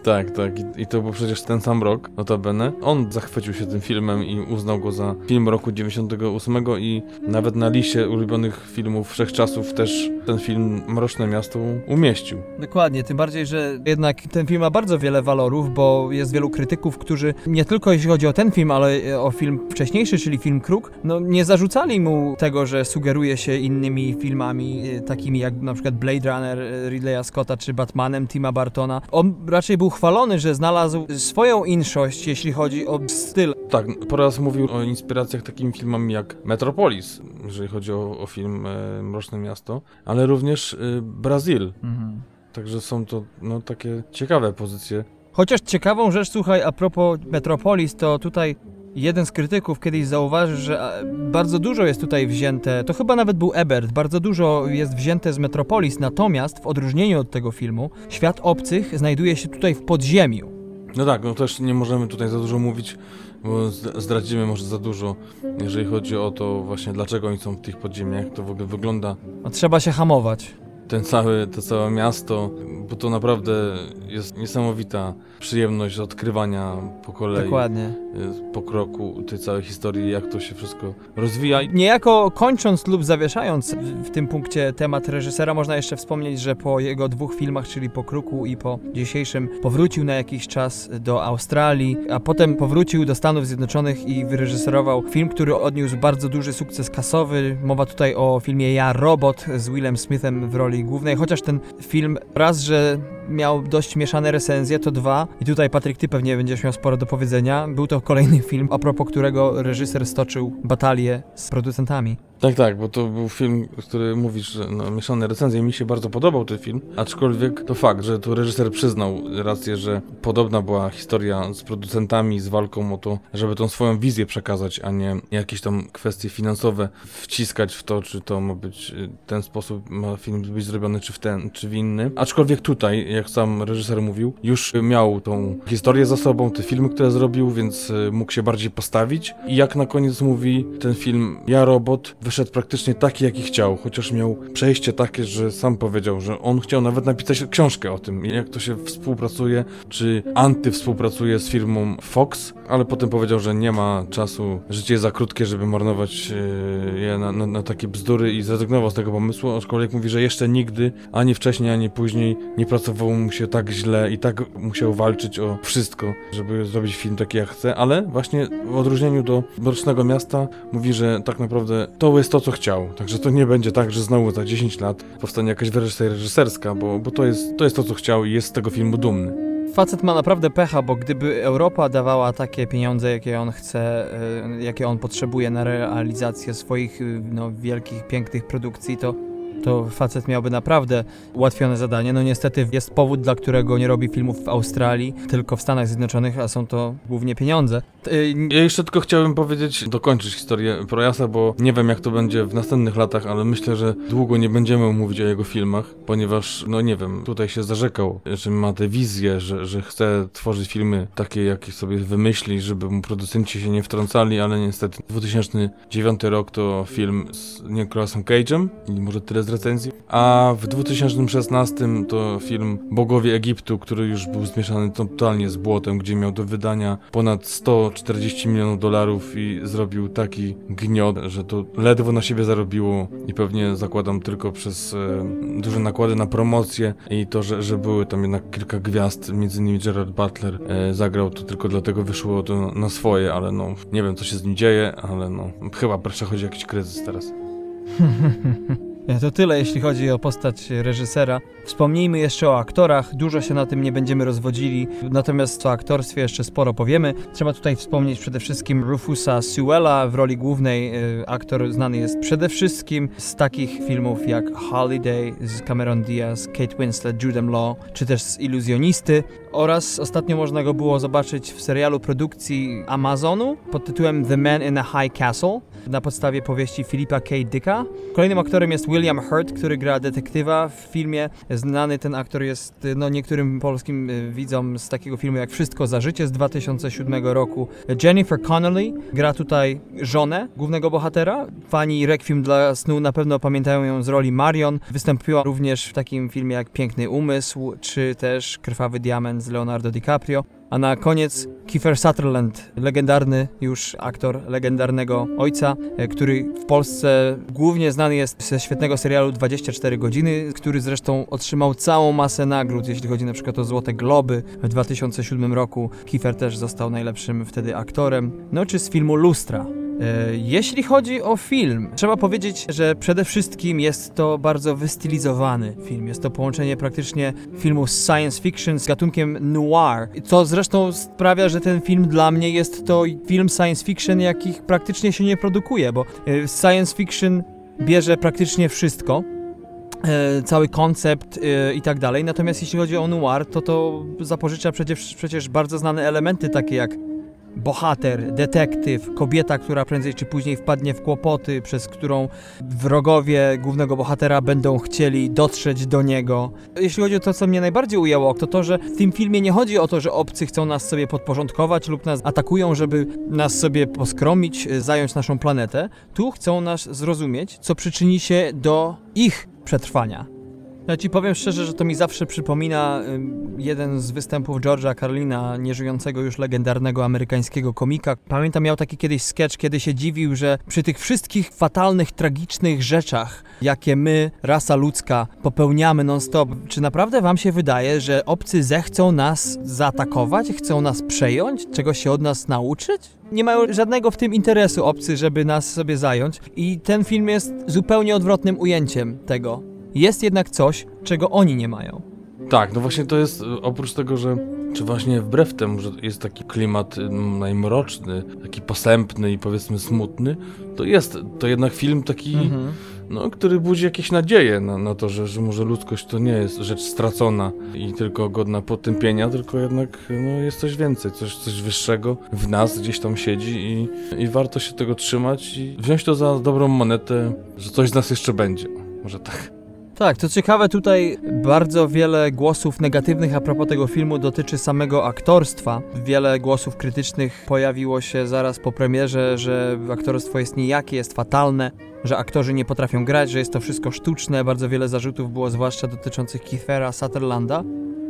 tak, tak. I, I, to był przecież ten sam rok, notabene. On zachwycił się tym filmem i uznał go za film roku 98 i nawet na liście ulubionych filmów wszechczasów też ten film Mroczne Miasto umieścił. Dokładnie, tym bardziej, że jednak ten film ma bardzo wiele walorów, bo jest wielu krytyków, którzy nie tylko jeśli chodzi o ten film, ale o film wcześniejszy, czyli film Kruk, no nie zarzucali mu tego, że sugeruje się innym innymi filmami, e, takimi jak na przykład Blade Runner e, Ridleya Scotta czy Batmanem Tima Bartona. On raczej był chwalony, że znalazł swoją inszość, jeśli chodzi o styl. Tak, po raz mówił o inspiracjach takimi filmami jak Metropolis, jeżeli chodzi o, o film e, Mroczne Miasto, ale również e, Brazil. Mhm. Także są to no, takie ciekawe pozycje. Chociaż ciekawą rzecz, słuchaj, a propos Metropolis, to tutaj jeden z krytyków kiedyś zauważył, że bardzo dużo jest tutaj wzięte, to chyba nawet był Ebert, bardzo dużo jest wzięte z Metropolis, natomiast w odróżnieniu od tego filmu, świat obcych znajduje się tutaj w podziemiu. No tak, no też nie możemy tutaj za dużo mówić, bo zdradzimy może za dużo, jeżeli chodzi o to właśnie dlaczego oni są w tych podziemiach, to w ogóle wygląda. No, trzeba się hamować ten cały, to całe miasto, bo to naprawdę jest niesamowita przyjemność odkrywania po kolei. Dokładnie. Y, po kroku tej całej historii, jak to się wszystko rozwija. Niejako kończąc lub zawieszając w tym punkcie temat reżysera, można jeszcze wspomnieć, że po jego dwóch filmach, czyli po Kruku i po dzisiejszym, powrócił na jakiś czas do Australii, a potem powrócił do Stanów Zjednoczonych i wyreżyserował film, który odniósł bardzo duży sukces kasowy. Mowa tutaj o filmie Ja Robot z Willem Smithem w roli roli głównej, chociaż ten film raz, że miał dość mieszane recenzje, to dwa, i tutaj Patryk, ty pewnie będziesz miał sporo do powiedzenia, był to kolejny film, a propos którego reżyser stoczył batalię z producentami. Tak, tak, bo to był film, który mówisz, że no, mieszane recenzje. Mi się bardzo podobał ten film, aczkolwiek to fakt, że tu reżyser przyznał rację, że podobna była historia z producentami, z walką o to, żeby tą swoją wizję przekazać, a nie jakieś tam kwestie finansowe wciskać w to, czy to ma być y, ten sposób, ma film być zrobiony, czy w ten, czy w inny. Aczkolwiek tutaj, jak sam reżyser mówił, już miał tą historię za sobą, te filmy, które zrobił, więc y, mógł się bardziej postawić. I jak na koniec mówi ten film Ja Robot, wyszedł praktycznie taki, jaki chciał, chociaż miał przejście takie, że sam powiedział, że on chciał nawet napisać książkę o tym, jak to się współpracuje, czy antywspółpracuje z firmą Fox, ale potem powiedział, że nie ma czasu, życie jest za krótkie, żeby marnować e, je na, na, na takie bzdury i zrezygnował z tego pomysłu, aczkolwiek mówi, że jeszcze nigdy, ani wcześniej, ani później nie pracowało mu się tak źle i tak musiał walczyć o wszystko, żeby zrobić film taki jak chce, ale właśnie w odróżnieniu do Mrocznego Miasta mówi, że tak naprawdę to jest to, co chciał. Także to nie będzie tak, że znowu za 10 lat powstanie jakaś wersja reżyserska, bo, bo to, jest, to jest to, co chciał i jest z tego filmu dumny. Facet ma naprawdę pecha, bo gdyby Europa dawała takie pieniądze, jakie on chce, e, jakie on potrzebuje na realizację swoich no, wielkich, pięknych produkcji, to to facet miałby naprawdę ułatwione zadanie. No niestety jest powód, dla którego nie robi filmów w Australii, tylko w Stanach Zjednoczonych, a są to głównie pieniądze. Y, Ja jeszcze tylko chciałbym powiedzieć, dokończyć historię Projasa, bo nie wiem jak to będzie w następnych latach, ale myślę, że długo nie będziemy mówić o jego filmach, ponieważ, no nie wiem, tutaj się zarzekał, że ma tę wizję, że, że chce tworzyć filmy takie, jakie sobie wymyśli, żeby mu producenci się nie wtrącali, ale niestety 2009 rok to film z Nicolasem Cage'em i może tyle z recenzji, a w 2016 to film Bogowie Egiptu, który już był zmieszany totalnie z błotem, gdzie miał do wydania ponad 140 milionów dolarów i zrobił taki gniot, że to ledwo na siebie zarobiło i pewnie zakładam tylko przez e, duże nakłady na promocję i to, że, że były tam jednak kilka gwiazd, między innymi Gerard Butler e, zagrał, to tylko dlatego wyszło to na, swoje, ale no nie wiem co się z nim dzieje, ale no chyba przechodzi jakiś kryzys teraz. To tyle, jeśli chodzi o postać reżysera. Wspomnijmy jeszcze o aktorach. Dużo się na tym nie będziemy rozwodzili, natomiast o aktorstwie jeszcze sporo powiemy. Trzeba tutaj wspomnieć przede wszystkim Rufusa Sewella w roli głównej. Y, Aktor znany jest przede wszystkim z takich filmów jak Holiday z Cameron Diaz, Kate Winslet, Judem Law, czy też z Iluzjonisty. Oraz ostatnio można go było zobaczyć w serialu produkcji Amazonu pod tytułem The Man in a High Castle na podstawie powieści Filipa K. Dicka. Kolejnym aktorem jest William Hurt, który gra detektywa w filmie. Znany ten aktor jest no, niektórym polskim y, widzom z takiego filmu jak Wszystko za życie z 2007 roku. Jennifer Connelly gra tutaj żonę głównego bohatera. Fani Requiem dla snu na pewno pamiętają ją z roli Marion. Wystąpiła również w takim filmie jak Piękny Umysł, czy też Krwawy Diament z Leonardo DiCaprio. A na koniec Kiefer Sutherland, legendarny już aktor legendarnego ojca, e, który w Polsce głównie znany jest ze świetnego serialu 24 godziny, który zresztą otrzymał całą masę nagród, jeśli chodzi na przykład o Złote Globy w 2007 roku. Kiefer też został najlepszym wtedy aktorem. No czy z filmu Lustra. E, Jeśli chodzi o film, trzeba powiedzieć, że przede wszystkim jest to bardzo wystylizowany film. Jest to połączenie praktycznie filmu science fiction z gatunkiem noir, co zresztą sprawia, że ten film dla mnie jest to film science fiction, jakich praktycznie się nie produkuje, bo e, science fiction bierze praktycznie wszystko. e, Cały koncept e, i tak dalej. Natomiast jeśli chodzi o noir, to to zapożycza przecież, przecież bardzo znane elementy, takie jak bohater, detektyw, kobieta, która prędzej czy później wpadnie w kłopoty, przez którą wrogowie głównego bohatera będą chcieli dotrzeć do niego. Jeśli chodzi o to, co mnie najbardziej ujęło, to to, że w tym filmie nie chodzi o to, że obcy chcą nas sobie podporządkować lub nas atakują, żeby nas sobie poskromić, y, zająć naszą planetę. Tu chcą nas zrozumieć, co przyczyni się do ich przetrwania. Ja ci powiem szczerze, że to mi zawsze przypomina jeden z występów George'a Carlina, nieżyjącego już legendarnego amerykańskiego komika. Pamiętam, miał taki kiedyś sketch, kiedy się dziwił, że przy tych wszystkich fatalnych, tragicznych rzeczach, jakie my, rasa ludzka, popełniamy non-stop, czy naprawdę wam się wydaje, że obcy zechcą nas zaatakować, chcą nas przejąć, czegoś się od nas nauczyć? Nie mają żadnego w tym interesu obcy, żeby nas sobie zająć i ten film jest zupełnie odwrotnym ujęciem tego. Jest jednak coś, czego oni nie mają. Tak, no właśnie to jest, y, oprócz tego, że czy właśnie wbrew temu, że jest taki klimat y, najmroczny, taki posępny i powiedzmy smutny, to jest to jednak film taki, no, który budzi jakieś nadzieje na, na to, że, że może ludzkość to nie jest rzecz stracona i tylko godna potępienia, tylko jednak no, jest coś więcej, coś, coś wyższego w nas gdzieś tam siedzi i, i warto się tego trzymać i wziąć to za dobrą monetę, że coś z nas jeszcze będzie. Może tak. Tak, to ciekawe, tutaj bardzo wiele głosów negatywnych a propos tego filmu dotyczy samego aktorstwa. Wiele głosów krytycznych pojawiło się zaraz po premierze, że aktorstwo jest nijakie, jest fatalne, że aktorzy nie potrafią grać, że jest to wszystko sztuczne. Bardzo wiele zarzutów było zwłaszcza dotyczących Kiefera Sutherlanda.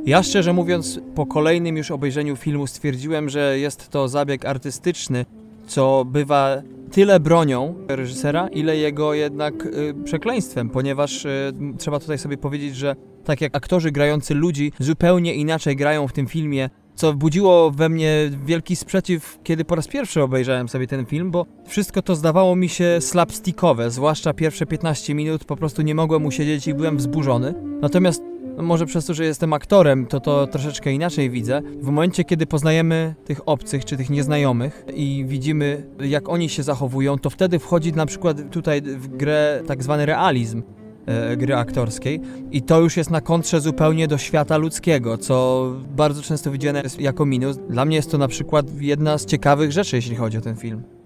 Ja szczerze mówiąc, po kolejnym już obejrzeniu filmu stwierdziłem, że jest to zabieg artystyczny, co bywa tyle bronią reżysera, ile jego jednak y, przekleństwem, ponieważ y, trzeba tutaj sobie powiedzieć, że tak jak aktorzy grający ludzi zupełnie inaczej grają w tym filmie, co budziło we mnie wielki sprzeciw, kiedy po raz pierwszy obejrzałem sobie ten film, bo wszystko to zdawało mi się slapstickowe, zwłaszcza pierwsze 15 minut po prostu nie mogłem usiedzieć i byłem wzburzony. Natomiast no może przez to, że jestem aktorem, to to troszeczkę inaczej widzę. W momencie, kiedy poznajemy tych obcych czy tych nieznajomych i widzimy, jak oni się zachowują, to wtedy wchodzi na przykład tutaj w grę tak zwany realizm. e, gry aktorskiej i to już jest na kontrze zupełnie do świata ludzkiego, co bardzo często widziane jest jako minus. Dla mnie jest to na przykład jedna z ciekawych rzeczy, jeśli chodzi o ten film.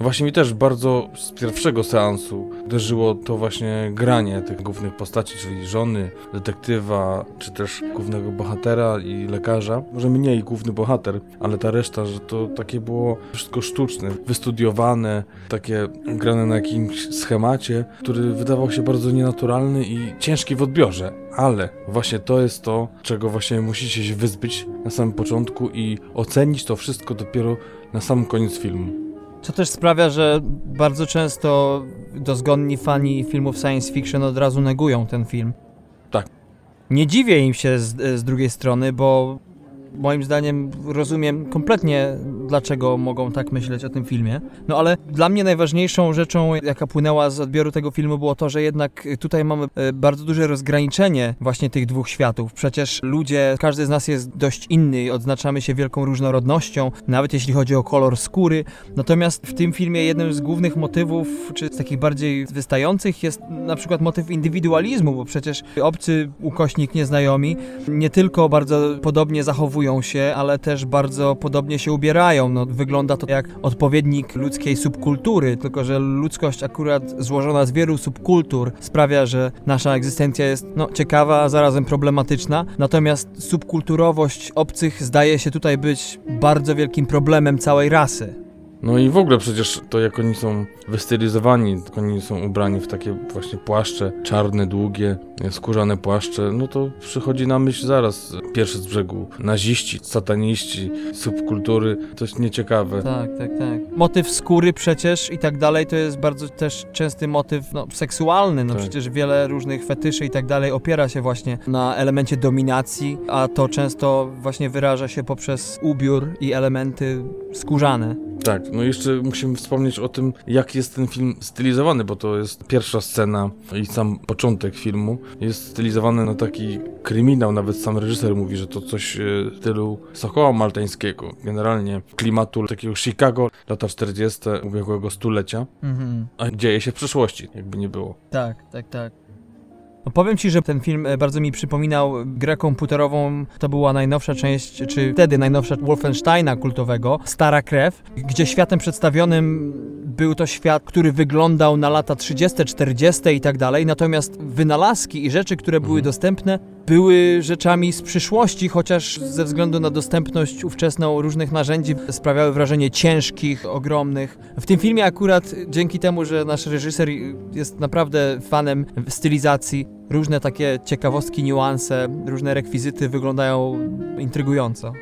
Właśnie mi też bardzo z pierwszego seansu uderzyło to właśnie granie tych głównych postaci, czyli żony, detektywa, czy też głównego bohatera i lekarza. Może mniej główny bohater, ale ta reszta, że to takie było wszystko sztuczne, wystudiowane, takie grane na jakimś schemacie, który wydawał się bardzo nienaturalny i ciężki w odbiorze. Ale właśnie to jest to, czego właśnie musicie się wyzbyć na samym początku i ocenić to wszystko dopiero na sam koniec filmu. Co też sprawia, że bardzo często dozgonni fani filmów science fiction od razu negują ten film. Tak. Nie dziwię im się z, z drugiej strony, bo moim zdaniem rozumiem kompletnie, dlaczego mogą tak myśleć o tym filmie. No ale dla mnie najważniejszą rzeczą, jaka płynęła z odbioru tego filmu, było to, że jednak tutaj mamy e, bardzo duże rozgraniczenie właśnie tych dwóch światów. Przecież ludzie, każdy z nas jest dość inny, odznaczamy się wielką różnorodnością, nawet jeśli chodzi o kolor skóry. Natomiast w tym filmie jednym z głównych motywów, czy z takich bardziej wystających, jest na przykład motyw indywidualizmu, bo przecież obcy ukośnik nieznajomi nie tylko bardzo podobnie zachowują się, ale też bardzo podobnie się ubierają. No, wygląda to jak odpowiednik ludzkiej subkultury, tylko że ludzkość akurat złożona z wielu subkultur sprawia, że nasza egzystencja jest no, ciekawa, a zarazem problematyczna. Natomiast subkulturowość obcych zdaje się tutaj być bardzo wielkim problemem całej rasy. No i w ogóle przecież to jak oni są wystylizowani, jak oni są ubrani w takie właśnie płaszcze, czarne, długie, skórzane płaszcze, no to przychodzi na myśl zaraz pierwszy z brzegu naziści, sataniści, subkultury, jest nieciekawe. Tak, tak, tak. Motyw skóry przecież i tak dalej to jest bardzo też częsty motyw no, seksualny, no tak. przecież wiele różnych fetyszy i tak dalej opiera się właśnie na elemencie dominacji, a to często właśnie wyraża się poprzez ubiór i elementy skórzane. Tak, no jeszcze musimy wspomnieć o tym, jak jest ten film stylizowany, bo to jest pierwsza scena i sam początek filmu jest stylizowany na taki kryminał, nawet sam reżyser mówi, że to coś w stylu Sokoła Maltańskiego, generalnie klimatu takiego Chicago, lata 40. ubiegłego stulecia, mhm. a dzieje się w przyszłości, jakby nie było. Tak, tak, tak. No powiem ci, że ten film e, bardzo mi przypominał grę komputerową. To była najnowsza część, czy wtedy najnowsza Wolfensteina kultowego, Stara Krew, gdzie światem przedstawionym był to świat, który wyglądał na lata 30., 40. i tak dalej. Natomiast wynalazki i rzeczy, które były mhm. dostępne, były rzeczami z przyszłości, chociaż ze względu na dostępność ówczesną różnych narzędzi sprawiały wrażenie ciężkich, ogromnych. W tym filmie akurat dzięki temu, że nasz reżyser jest naprawdę fanem stylizacji, różne takie ciekawostki, niuanse, różne rekwizyty wyglądają intrygująco.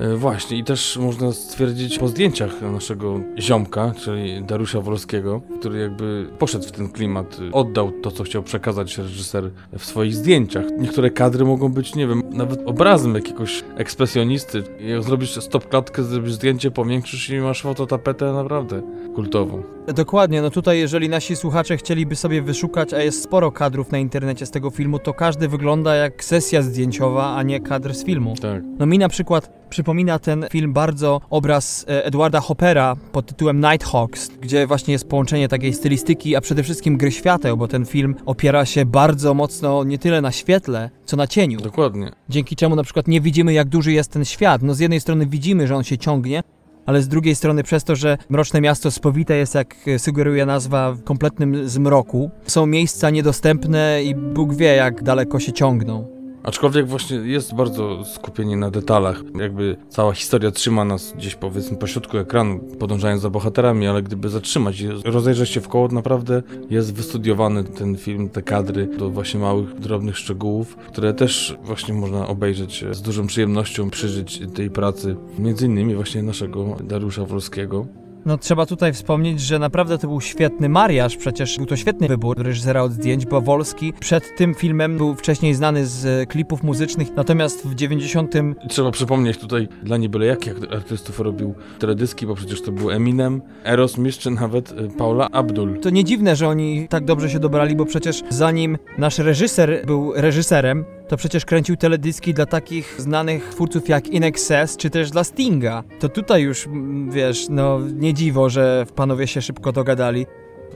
E, właśnie, i też można stwierdzić po zdjęciach naszego ziomka, czyli Dariusza Wolskiego, który jakby poszedł w ten klimat, oddał to, co chciał przekazać reżyser w swoich zdjęciach. Niektóre kadry mogą być, nie wiem, nawet obrazem jakiegoś ekspresjonisty. Jak zrobisz stop klatkę, zrobisz zdjęcie, powiększysz i masz fototapetę naprawdę kultową. Dokładnie, no tutaj jeżeli nasi słuchacze chcieliby sobie wyszukać, a jest sporo kadrów na internecie z tego filmu, to każdy wygląda jak sesja zdjęciowa, a nie kadr z filmu. Tak. No mi na przykład przypomina ten film bardzo obraz e, Edwarda Hoppera pod tytułem Nighthawks, gdzie właśnie jest połączenie takiej stylistyki, a przede wszystkim gry świateł, bo ten film opiera się bardzo mocno nie tyle na świetle, co na cieniu. Dokładnie. Dzięki czemu na przykład nie widzimy jak duży jest ten świat. No z jednej strony widzimy, że on się ciągnie, ale z drugiej strony przez to, że Mroczne Miasto spowite jest, jak sugeruje nazwa, w kompletnym zmroku, są miejsca niedostępne i Bóg wie, jak daleko się ciągną. Aczkolwiek właśnie jest bardzo skupienie na detalach. Jakby cała historia trzyma nas gdzieś powiedzmy po środku ekranu, podążając za bohaterami, ale gdyby zatrzymać i rozejrzeć się w koło, naprawdę jest wystudiowany ten film, te kadry do właśnie małych, drobnych szczegółów, które też właśnie można obejrzeć z dużą przyjemnością, przeżyć tej pracy, między innymi właśnie naszego Dariusza Wolskiego. No trzeba tutaj wspomnieć, że naprawdę to był świetny mariaż, przecież był to świetny wybór reżysera od zdjęć, bo Wolski przed tym filmem był wcześniej znany z klipów muzycznych, natomiast w 90... Trzeba przypomnieć tutaj dla nie byle jakich artystów robił teledyski, bo przecież to był Eminem, Eros czy nawet y, Paula Abdul. To nie dziwne, że oni tak dobrze się dobrali, bo przecież zanim nasz reżyser był reżyserem, to przecież kręcił teledyski dla takich znanych twórców jak In Excess, czy też dla Stinga. To tutaj już, wiesz, no nie dziwo, że panowie się szybko dogadali.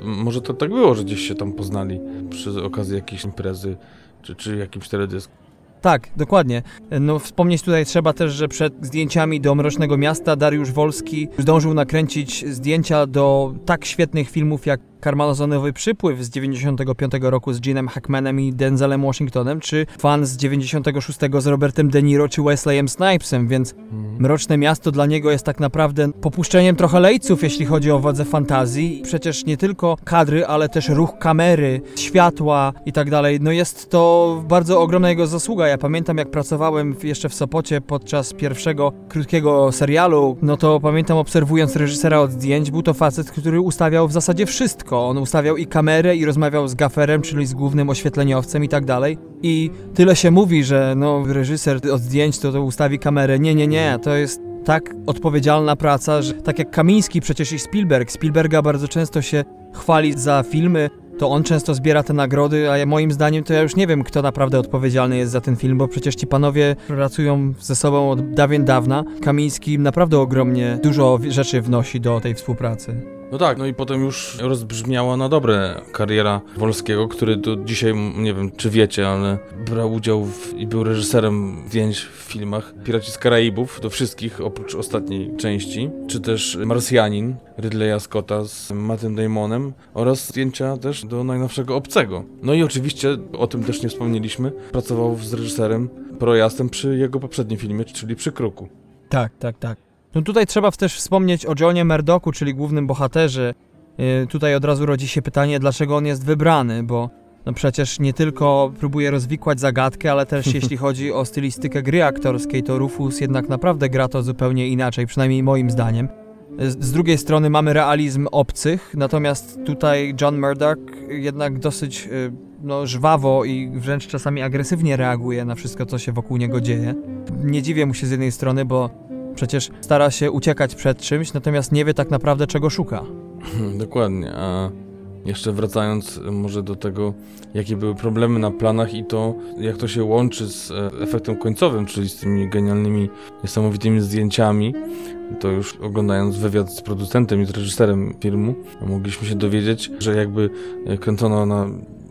Może to tak było, że gdzieś się tam poznali przy okazji jakiejś imprezy czy, czy jakimś teledysku. Tak, dokładnie. No wspomnieć tutaj trzeba też, że przed zdjęciami do Mrocznego Miasta Dariusz Wolski zdążył nakręcić zdjęcia do tak świetnych filmów jak Karmalazonowy Przypływ z 95 roku z Gene'em Hackmanem i Denzelem Washingtonem, czy Fan z 96 z Robertem De Niro czy Wesleyem Snipesem, więc. Mroczne Miasto dla niego jest tak naprawdę popuszczeniem trochę lejców, jeśli chodzi o wodze fantazji. Przecież nie tylko kadry, ale też ruch kamery, światła i tak dalej. No jest to bardzo ogromna jego zasługa. Ja pamiętam jak pracowałem jeszcze w Sopocie podczas pierwszego krótkiego serialu, no to pamiętam obserwując reżysera od zdjęć, był to facet, który ustawiał w zasadzie wszystko. On ustawiał i kamerę i rozmawiał z gaferem, czyli z głównym oświetleniowcem i tak dalej. I tyle się mówi, że no reżyser od zdjęć to, to ustawi kamerę. Nie, nie, nie, to jest tak odpowiedzialna praca, że tak jak Kamiński przecież i Spielberg. Spielberga bardzo często się chwali za filmy, to on często zbiera te nagrody, a ja, moim zdaniem to ja już nie wiem, kto naprawdę odpowiedzialny jest za ten film, bo przecież ci panowie pracują ze sobą od dawien dawna. Kamiński naprawdę ogromnie dużo rzeczy wnosi do tej współpracy. No tak, no i potem już rozbrzmiała na dobre kariera Wolskiego, który do dzisiaj, nie wiem czy wiecie, ale brał udział w, i był reżyserem zdjęć w filmach Piraci z Karaibów, do wszystkich oprócz ostatniej części, czy też Marsjanin Ridleya Scotta z Mattem Damonem oraz zdjęcia też do najnowszego Obcego. No i oczywiście, o tym też nie wspomnieliśmy, pracował z reżyserem Projazdem przy jego poprzednim filmie, czyli przy Kruku. Tak, tak, tak. No tutaj trzeba też wspomnieć o Johnie Murdochu, czyli głównym bohaterze. Yy, tutaj od razu rodzi się pytanie, dlaczego on jest wybrany, bo no przecież nie tylko próbuje rozwikłać zagadkę, ale też jeśli chodzi o stylistykę gry aktorskiej, to Rufus jednak naprawdę gra to zupełnie inaczej, przynajmniej moim zdaniem. Z z drugiej strony mamy realizm obcych, natomiast tutaj John Murdoch jednak dosyć yy, no, żwawo i wręcz czasami agresywnie reaguje na wszystko, co się wokół niego dzieje. Nie dziwię mu się z jednej strony, bo przecież stara się uciekać przed czymś, natomiast nie wie tak naprawdę czego szuka. Dokładnie, a jeszcze wracając e, może do tego, jakie były problemy na planach i to, jak to się łączy z e, efektem końcowym, czyli z tymi genialnymi, niesamowitymi zdjęciami, to już oglądając wywiad z producentem i z reżyserem filmu, mogliśmy się dowiedzieć, że jakby e, kręcono na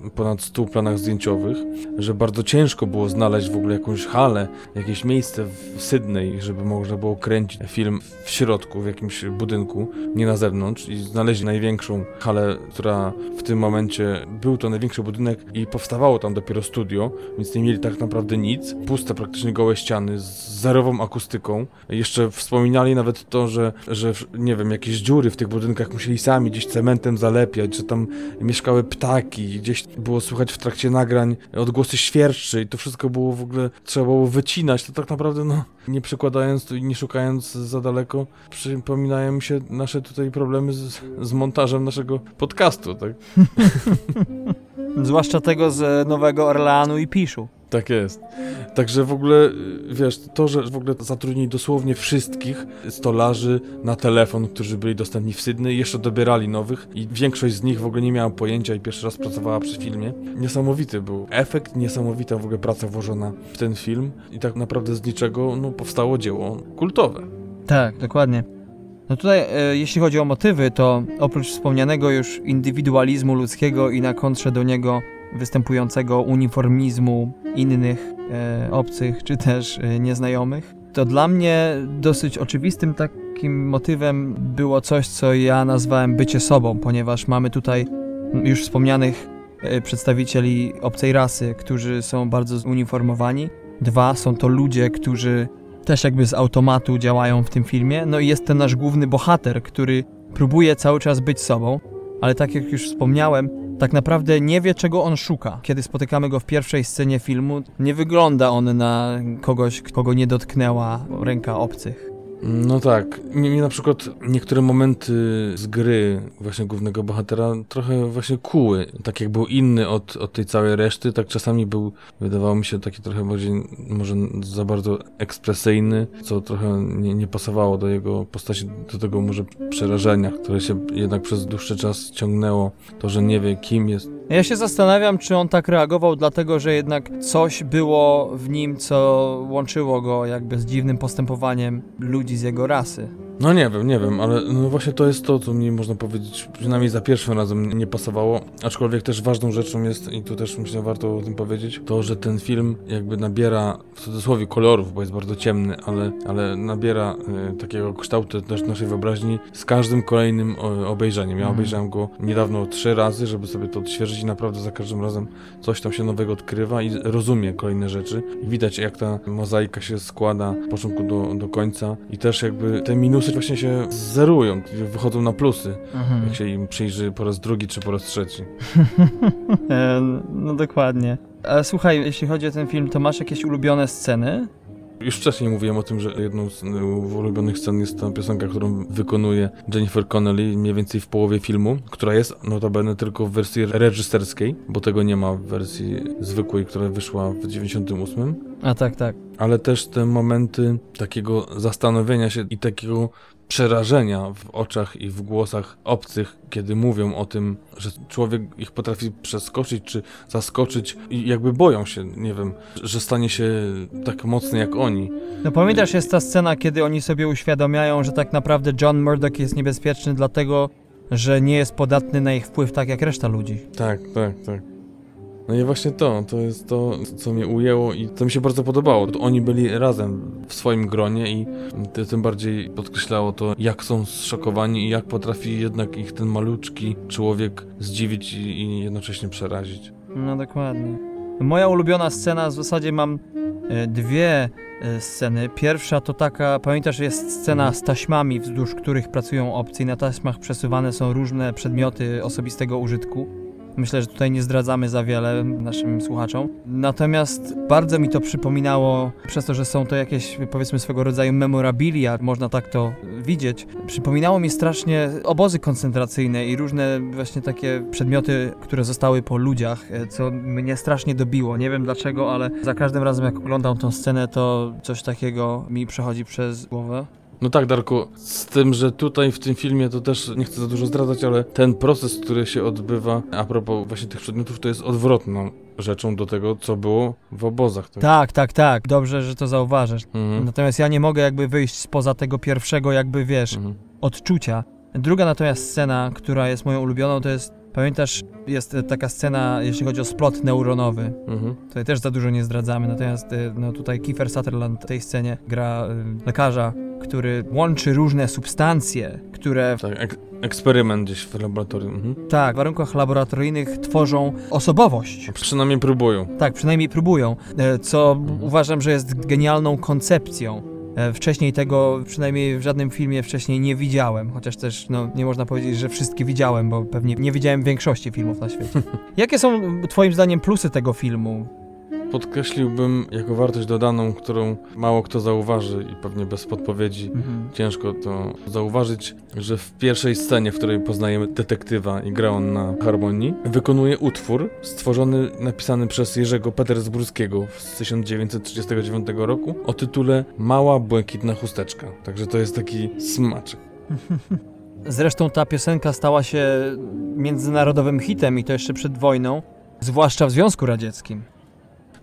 ponad 100 planach zdjęciowych, że bardzo ciężko było znaleźć w ogóle jakąś halę, jakieś miejsce w Sydney, żeby można było kręcić film w środku, w jakimś budynku, nie na zewnątrz i znaleźli największą halę, która w tym momencie był to największy budynek i powstawało tam dopiero studio, więc nie mieli tak naprawdę nic. Puste praktycznie gołe ściany z zerową akustyką. Jeszcze wspominali nawet to, że, że nie wiem, jakieś dziury w tych budynkach musieli sami gdzieś cementem zalepiać, że tam mieszkały ptaki, gdzieś było słychać w trakcie nagrań odgłosy świerszczy i to wszystko było w ogóle, trzeba było wycinać, to tak naprawdę no, nie przekładając i nie szukając za daleko, przypominają mi się nasze tutaj problemy z, z montażem naszego podcastu, tak? Zwłaszcza tego z Nowego Orleanu i Piszu. Tak jest. Także w ogóle, wiesz, to, że w ogóle zatrudnili dosłownie wszystkich stolarzy na telefon, którzy byli dostępni w Sydney, jeszcze dobierali nowych i większość z nich w ogóle nie miała pojęcia i pierwszy raz pracowała przy filmie. Niesamowity był efekt, niesamowita w ogóle praca włożona w ten film i tak naprawdę z niczego, no, powstało dzieło kultowe. Tak, dokładnie. No tutaj, e, jeśli chodzi o motywy, to oprócz wspomnianego już indywidualizmu ludzkiego i na kontrze do niego występującego uniformizmu innych e, obcych czy też e, nieznajomych, to dla mnie dosyć oczywistym takim motywem było coś, co ja nazwałem bycie sobą, ponieważ mamy tutaj już wspomnianych e, przedstawicieli obcej rasy, którzy są bardzo zuniformowani. Dwa, są to ludzie, którzy też jakby z automatu działają w tym filmie. No i jest ten nasz główny bohater, który próbuje cały czas być sobą, ale tak jak już wspomniałem, tak naprawdę nie wie, czego on szuka. Kiedy spotykamy go w pierwszej scenie filmu, nie wygląda on na kogoś, kogo nie dotknęła ręka obcych. No tak. Mnie, na przykład niektóre momenty z gry właśnie głównego bohatera trochę właśnie kuły. Tak jak był inny od, od tej całej reszty, tak czasami był, wydawało mi się, taki trochę bardziej, może za bardzo ekspresyjny, co trochę nie, nie pasowało do jego postaci, do tego może przerażenia, które się jednak przez dłuższy czas ciągnęło. To, że nie wie kim jest. Ja się zastanawiam, czy on tak reagował, dlatego że jednak coś było w nim, co łączyło go jakby z dziwnym postępowaniem ludzi z jego rasy. No nie wiem, nie wiem, ale no właśnie to jest to, co mi można powiedzieć, przynajmniej za pierwszym razem nie pasowało. Aczkolwiek też ważną rzeczą jest, i tu też myślę warto o tym powiedzieć, to, że ten film jakby nabiera w cudzysłowie kolorów, bo jest bardzo ciemny, ale, ale nabiera y, takiego kształtu też naszej wyobraźni z każdym kolejnym o, obejrzeniem. Ja Mhm. obejrzałem go niedawno trzy razy, żeby sobie to odświeżyć i naprawdę za każdym razem coś tam się nowego odkrywa i rozumie kolejne rzeczy. I widać jak ta mozaika się składa od początku do, do końca i też jakby te minusy właśnie się zerują, wychodzą na plusy, Mhm. jak się im przyjrzy po raz drugi czy po raz trzeci. E, no dokładnie. A słuchaj, jeśli chodzi o ten film, to masz jakieś ulubione sceny? Już wcześniej mówiłem o tym, że jedną z y, ulubionych scen jest ta piosenka, którą wykonuje Jennifer Connelly mniej więcej w połowie filmu, która jest notabene tylko w wersji reżyserskiej, bo tego nie ma w wersji zwykłej, która wyszła w 98. A tak, tak. ale też te momenty takiego zastanowienia się i takiego przerażenia w oczach i w głosach obcych, kiedy mówią o tym, że człowiek ich potrafi przeskoczyć czy zaskoczyć i jakby boją się, nie wiem, że stanie się tak mocny jak oni. No pamiętasz, jest ta scena, kiedy oni sobie uświadamiają, że tak naprawdę John Murdoch jest niebezpieczny dlatego, że nie jest podatny na ich wpływ tak jak reszta ludzi. Tak, tak, tak. No i właśnie to, to jest to, co mnie ujęło i co mi się bardzo podobało. Oni byli razem w swoim gronie i tym bardziej podkreślało to, jak są zszokowani i jak potrafi jednak ich ten maluczki człowiek zdziwić i, i jednocześnie przerazić. No dokładnie. Moja ulubiona scena, w zasadzie mam e, dwie e, sceny. Pierwsza to taka, pamiętasz, jest scena z taśmami, wzdłuż których pracują obcy i na taśmach przesuwane są różne przedmioty osobistego użytku. Myślę, że tutaj nie zdradzamy za wiele naszym słuchaczom. Natomiast bardzo mi to przypominało, przez to, że są to jakieś, powiedzmy, swego rodzaju memorabilia, można tak to widzieć. Przypominało mi strasznie obozy koncentracyjne i różne właśnie takie przedmioty, które zostały po ludziach, e, co mnie strasznie dobiło. Nie wiem dlaczego, ale za każdym razem, jak oglądam tą scenę, to coś takiego mi przechodzi przez głowę. No tak, Darku, z tym, że tutaj w tym filmie to też nie chcę za dużo zdradzać, ale ten proces, który się odbywa a propos właśnie tych przedmiotów, to jest odwrotną rzeczą do tego, co było w obozach. Tak. Tak, tak, tak. Dobrze, że to zauważasz. Mhm. Natomiast ja nie mogę jakby wyjść spoza tego pierwszego, jakby wiesz, Mhm. odczucia. Druga natomiast scena, która jest moją ulubioną, to jest, pamiętasz, jest e, taka scena, jeśli chodzi o splot neuronowy. Mhm. Tutaj też za dużo nie zdradzamy, natomiast e, no, tutaj Kiefer Sutherland w tej scenie gra e, lekarza, który łączy różne substancje, które Tak, ek eksperyment gdzieś w laboratorium. Mhm. tak, w warunkach laboratoryjnych tworzą osobowość. Przynajmniej próbują. Tak, przynajmniej próbują, co Mhm. uważam, że jest genialną koncepcją. E, Wcześniej tego, przynajmniej w żadnym filmie wcześniej nie widziałem, chociaż też no, nie można powiedzieć, że wszystkie widziałem, bo pewnie nie widziałem większości filmów na świecie. Jakie są twoim zdaniem plusy tego filmu? Podkreśliłbym jako wartość dodaną, którą mało kto zauważy i pewnie bez podpowiedzi Mhm. ciężko to zauważyć, że w pierwszej scenie, w której poznajemy detektywa i gra on na harmonii, wykonuje utwór stworzony, napisany przez Jerzego Petersburskiego z 1939 roku o tytule Mała błękitna chusteczka. Także to jest taki smaczek. Zresztą ta piosenka stała się międzynarodowym hitem i to jeszcze przed wojną, zwłaszcza w Związku Radzieckim.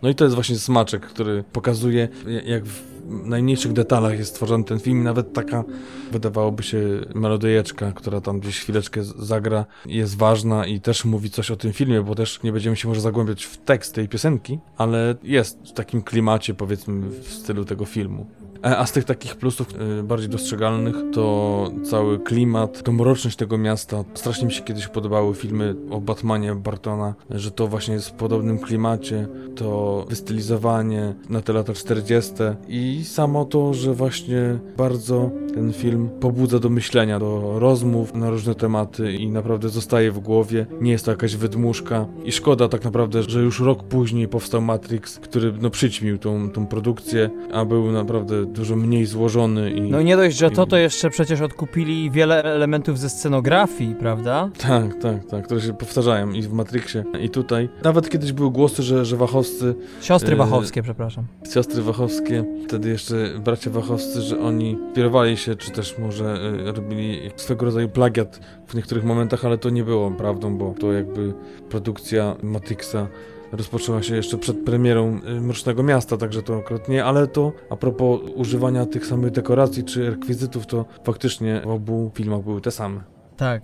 No i to jest właśnie smaczek, który pokazuje, jak w najmniejszych detalach jest stworzony ten film. Nawet taka, wydawałoby się, melodyjeczka, która tam gdzieś chwileczkę zagra, jest ważna i też mówi coś o tym filmie, bo też nie będziemy się może zagłębiać w tekst tej piosenki, ale jest w takim klimacie, powiedzmy, w stylu tego filmu. A z tych takich plusów y, bardziej dostrzegalnych to cały klimat, to mroczność tego miasta. Strasznie mi się kiedyś podobały filmy o Batmanie Bartona, że to właśnie jest w podobnym klimacie, to wystylizowanie na te lata 40. i samo to, że właśnie bardzo ten film pobudza do myślenia, do rozmów na różne tematy i naprawdę zostaje w głowie. Nie jest to jakaś wydmuszka i szkoda tak naprawdę, że już rok później powstał Matrix, który no przyćmił tą, tą produkcję, a był naprawdę dużo mniej złożony i... No nie dość, że to, to jeszcze przecież odkupili wiele elementów ze scenografii, prawda? Tak, tak, tak, które się powtarzają i w Matrixie, i tutaj. Nawet kiedyś były głosy, że, że Wachowscy, Siostry Yy, Wachowskie, przepraszam. siostry Wachowskie, wtedy jeszcze bracia Wachowscy, że oni kierowali się, czy też może y, robili swego rodzaju plagiat w niektórych momentach, ale to nie było prawdą, bo to jakby produkcja Matrixa rozpoczęła się jeszcze przed premierą y, Mrocznego Miasta, także to akurat nie, ale to a propos używania tych samych dekoracji czy rekwizytów, to faktycznie w obu filmach były te same. Tak.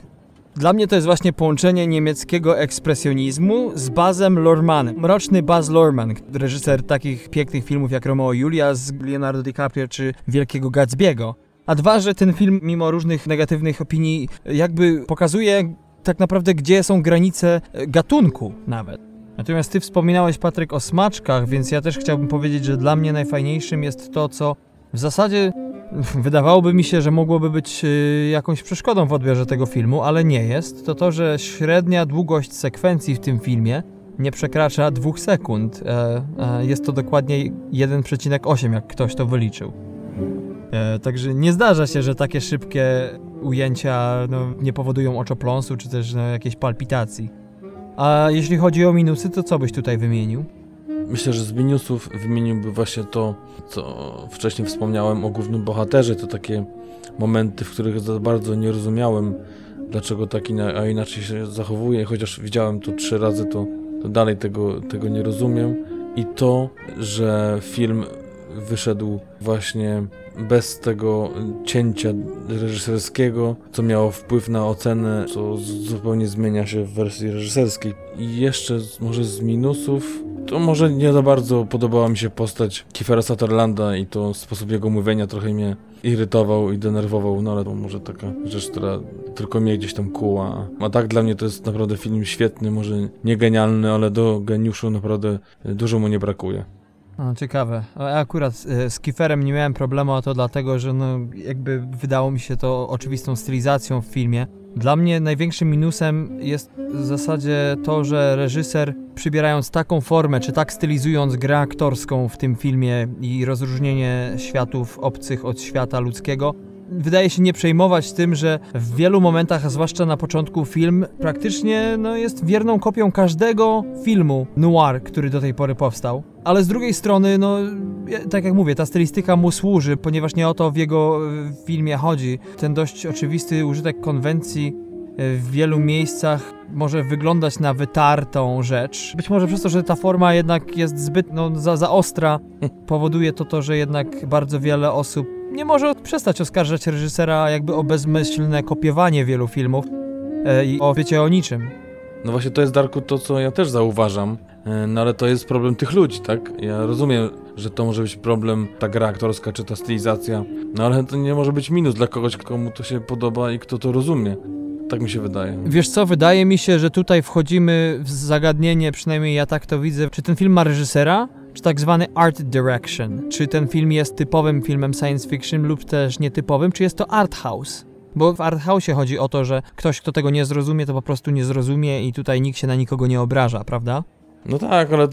Dla mnie to jest właśnie połączenie niemieckiego ekspresjonizmu z Bazem Lormanem. Mroczny Baz Lorman, reżyser takich pięknych filmów jak Romeo i Julia z Leonardo DiCaprio czy Wielkiego Gatsby'ego. A dwa, że ten film, mimo różnych negatywnych opinii, jakby pokazuje tak naprawdę, gdzie są granice e, gatunku nawet. Natomiast ty wspominałeś, Patryk, o smaczkach, więc ja też chciałbym powiedzieć, że dla mnie najfajniejszym jest to, co w zasadzie wydawałoby mi się, że mogłoby być y, jakąś przeszkodą w odbiorze tego filmu, ale nie jest. To to, że średnia długość sekwencji w tym filmie nie przekracza dwóch sekund. E, e, jest to dokładnie 1,8, jak ktoś to wyliczył. E, także nie zdarza się, że takie szybkie ujęcia no, nie powodują oczopląsu czy też no, jakiejś palpitacji. A jeśli chodzi o minusy, to co byś tutaj wymienił? Myślę, że z minusów wymieniłby właśnie to, co wcześniej wspomniałem o głównym bohaterze. To takie momenty, w których za bardzo nie rozumiałem, dlaczego tak a inaczej się zachowuje. Chociaż widziałem to trzy razy, to, to dalej tego, tego nie rozumiem. I to, że film wyszedł właśnie bez tego cięcia reżyserskiego, co miało wpływ na ocenę, co zupełnie zmienia się w wersji reżyserskiej. I jeszcze może z minusów, to może nie za bardzo podobała mi się postać Kiefera Sutherlanda i to sposób jego mówienia trochę mnie irytował i denerwował, no ale to może taka rzecz, która tylko mnie gdzieś tam kuła. A tak dla mnie to jest naprawdę film świetny, może nie genialny, ale do geniuszu naprawdę dużo mu nie brakuje. No, ciekawe. Ja akurat e, z Kiferem nie miałem problemu, a to dlatego, że no, jakby wydało mi się to oczywistą stylizacją w filmie. Dla mnie największym minusem jest w zasadzie to, że reżyser przybierając taką formę, czy tak stylizując grę aktorską w tym filmie i rozróżnienie światów obcych od świata ludzkiego, wydaje się nie przejmować tym, że w wielu momentach, a zwłaszcza na początku film praktycznie no, jest wierną kopią każdego filmu noir, który do tej pory powstał. Ale z drugiej strony, no, tak jak mówię, ta stylistyka mu służy, ponieważ nie o to w jego e, filmie chodzi. Ten dość oczywisty użytek konwencji e, w wielu miejscach może wyglądać na wytartą rzecz. Być może przez to, że ta forma jednak jest zbyt no, za, za ostra, powoduje to to, że jednak bardzo wiele osób nie może przestać oskarżać reżysera jakby o bezmyślne kopiowanie wielu filmów e, i o wiecie o niczym. No właśnie to jest, Darku, to co ja też zauważam, e, no ale to jest problem tych ludzi, tak? Ja rozumiem, że to może być problem, ta gra aktorska czy ta stylizacja, no ale to nie może być minus dla kogoś, komu to się podoba i kto to rozumie. Tak mi się wydaje. Wiesz co, wydaje mi się, że tutaj wchodzimy w zagadnienie, przynajmniej ja tak to widzę. Czy ten film ma reżysera? czy tak zwany art direction. Czy ten film jest typowym filmem science fiction lub też nietypowym, czy jest to art house. Bo w art house chodzi o to, że ktoś, kto tego nie zrozumie, to po prostu nie zrozumie i tutaj nikt się na nikogo nie obraża, prawda? No tak, ale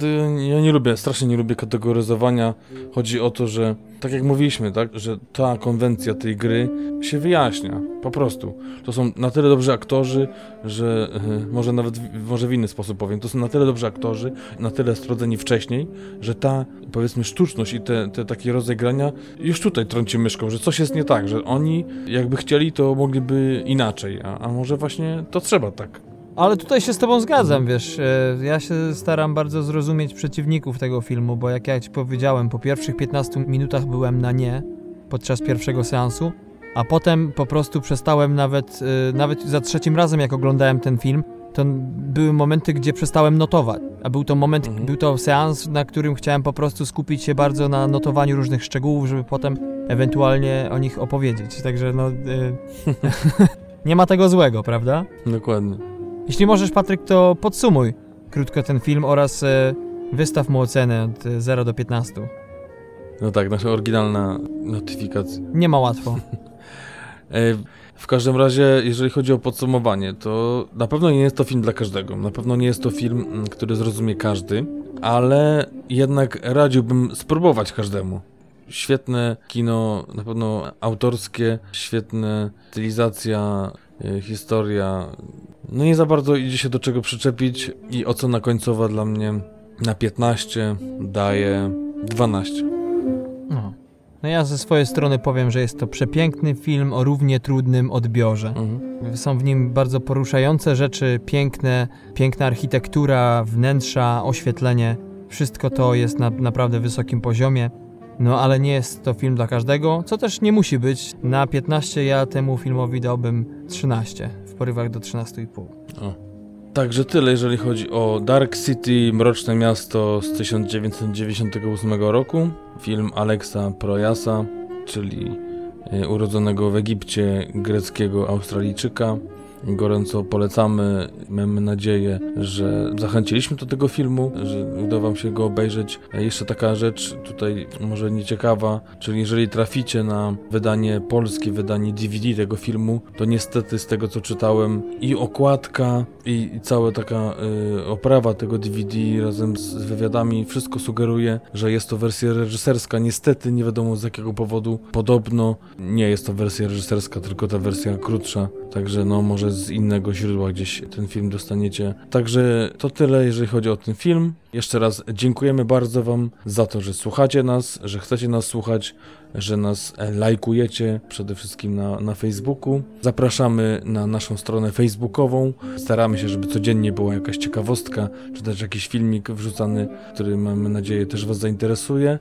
ja nie lubię, strasznie nie lubię kategoryzowania. Chodzi o to, że tak jak mówiliśmy, tak, że ta konwencja tej gry się wyjaśnia. Po prostu. To są na tyle dobrzy aktorzy, że yy, może nawet może w inny sposób powiem, to są na tyle dobrzy aktorzy, na tyle strodzeni wcześniej, że ta powiedzmy sztuczność i te, te takie rozegrania już tutaj trąci myszką, że coś jest nie tak, że oni jakby chcieli, to mogliby inaczej, a, a może właśnie to trzeba tak. Ale tutaj się z tobą zgadzam, wiesz, e, ja się staram bardzo zrozumieć przeciwników tego filmu, bo jak ja ci powiedziałem, po pierwszych 15 minutach byłem na nie podczas pierwszego seansu, a potem po prostu przestałem nawet, e, nawet za trzecim razem jak oglądałem ten film, to były momenty, gdzie przestałem notować. A był to moment, mhm. był to seans, na którym chciałem po prostu skupić się bardzo na notowaniu różnych szczegółów, żeby potem ewentualnie o nich opowiedzieć. Także no... Y nie ma tego złego, prawda? Dokładnie. Jeśli możesz, Patryk, to podsumuj krótko ten film oraz e, wystaw mu ocenę od 0 do 15. No tak, nasza oryginalna notyfikacja. Nie ma łatwo. E, w każdym razie, jeżeli chodzi o podsumowanie, to na pewno nie jest to film dla każdego. Na pewno nie jest to film, mm, który zrozumie każdy, ale jednak radziłbym spróbować każdemu. Świetne kino, na pewno autorskie, świetna stylizacja, e, historia, no nie za bardzo idzie się do czego przyczepić i ocena końcowa dla mnie na 15 daje 12. No. No ja ze swojej strony powiem, że jest to przepiękny film o równie trudnym odbiorze. Mhm. Są w nim bardzo poruszające rzeczy, piękne, piękna architektura, wnętrza, oświetlenie. Wszystko to jest na naprawdę wysokim poziomie. No ale nie jest to film dla każdego, co też nie musi być. Na 15 ja temu filmowi dałbym 13, w porywach do 13,5. O. Także tyle, jeżeli chodzi o Dark City, Mroczne Miasto z 1998 roku. Film Alexa Proyasa, czyli e, urodzonego w Egipcie greckiego Australijczyka. Gorąco polecamy. Mamy nadzieję, że zachęciliśmy do tego filmu, że uda Wam się go obejrzeć. Jeszcze taka rzecz tutaj może nieciekawa, czyli jeżeli traficie na wydanie polskie, wydanie DVD tego filmu, to niestety z tego co czytałem i okładka i, i cała taka y, oprawa tego DVD razem z wywiadami wszystko sugeruje, że jest to wersja reżyserska. Niestety nie wiadomo z jakiego powodu. Podobno nie jest to wersja reżyserska, tylko ta wersja krótsza. Także no może z innego źródła gdzieś ten film dostaniecie. Także to tyle, jeżeli chodzi o ten film. Jeszcze raz dziękujemy bardzo Wam za to, że słuchacie nas, że chcecie nas słuchać, że nas e, lajkujecie, przede wszystkim na, na Facebooku. Zapraszamy na naszą stronę facebookową. Staramy się, żeby codziennie była jakaś ciekawostka, czy też jakiś filmik wrzucany, który mamy nadzieję też Was zainteresuje.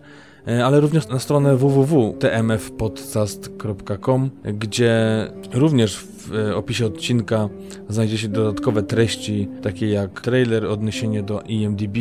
E, ale również na stronę www.tmfpodcast.com, gdzie również w e, opisie odcinka znajdziecie dodatkowe treści, takie jak trailer, odniesienie do IMDb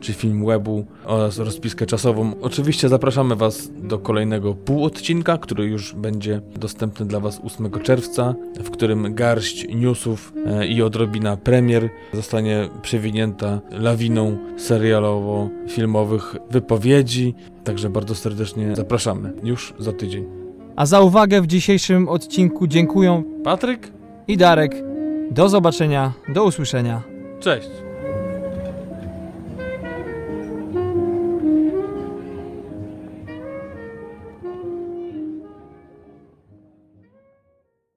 czy film webu oraz rozpiskę czasową. Oczywiście zapraszamy Was do kolejnego półodcinka, który już będzie dostępny dla Was 8 czerwca, w którym garść newsów e, i odrobina premier zostanie przewinięta lawiną serialowo-filmowych wypowiedzi. Także bardzo serdecznie zapraszamy już za tydzień. A za uwagę w dzisiejszym odcinku dziękuję Patryk, i Darek. Do zobaczenia, do usłyszenia. cześć!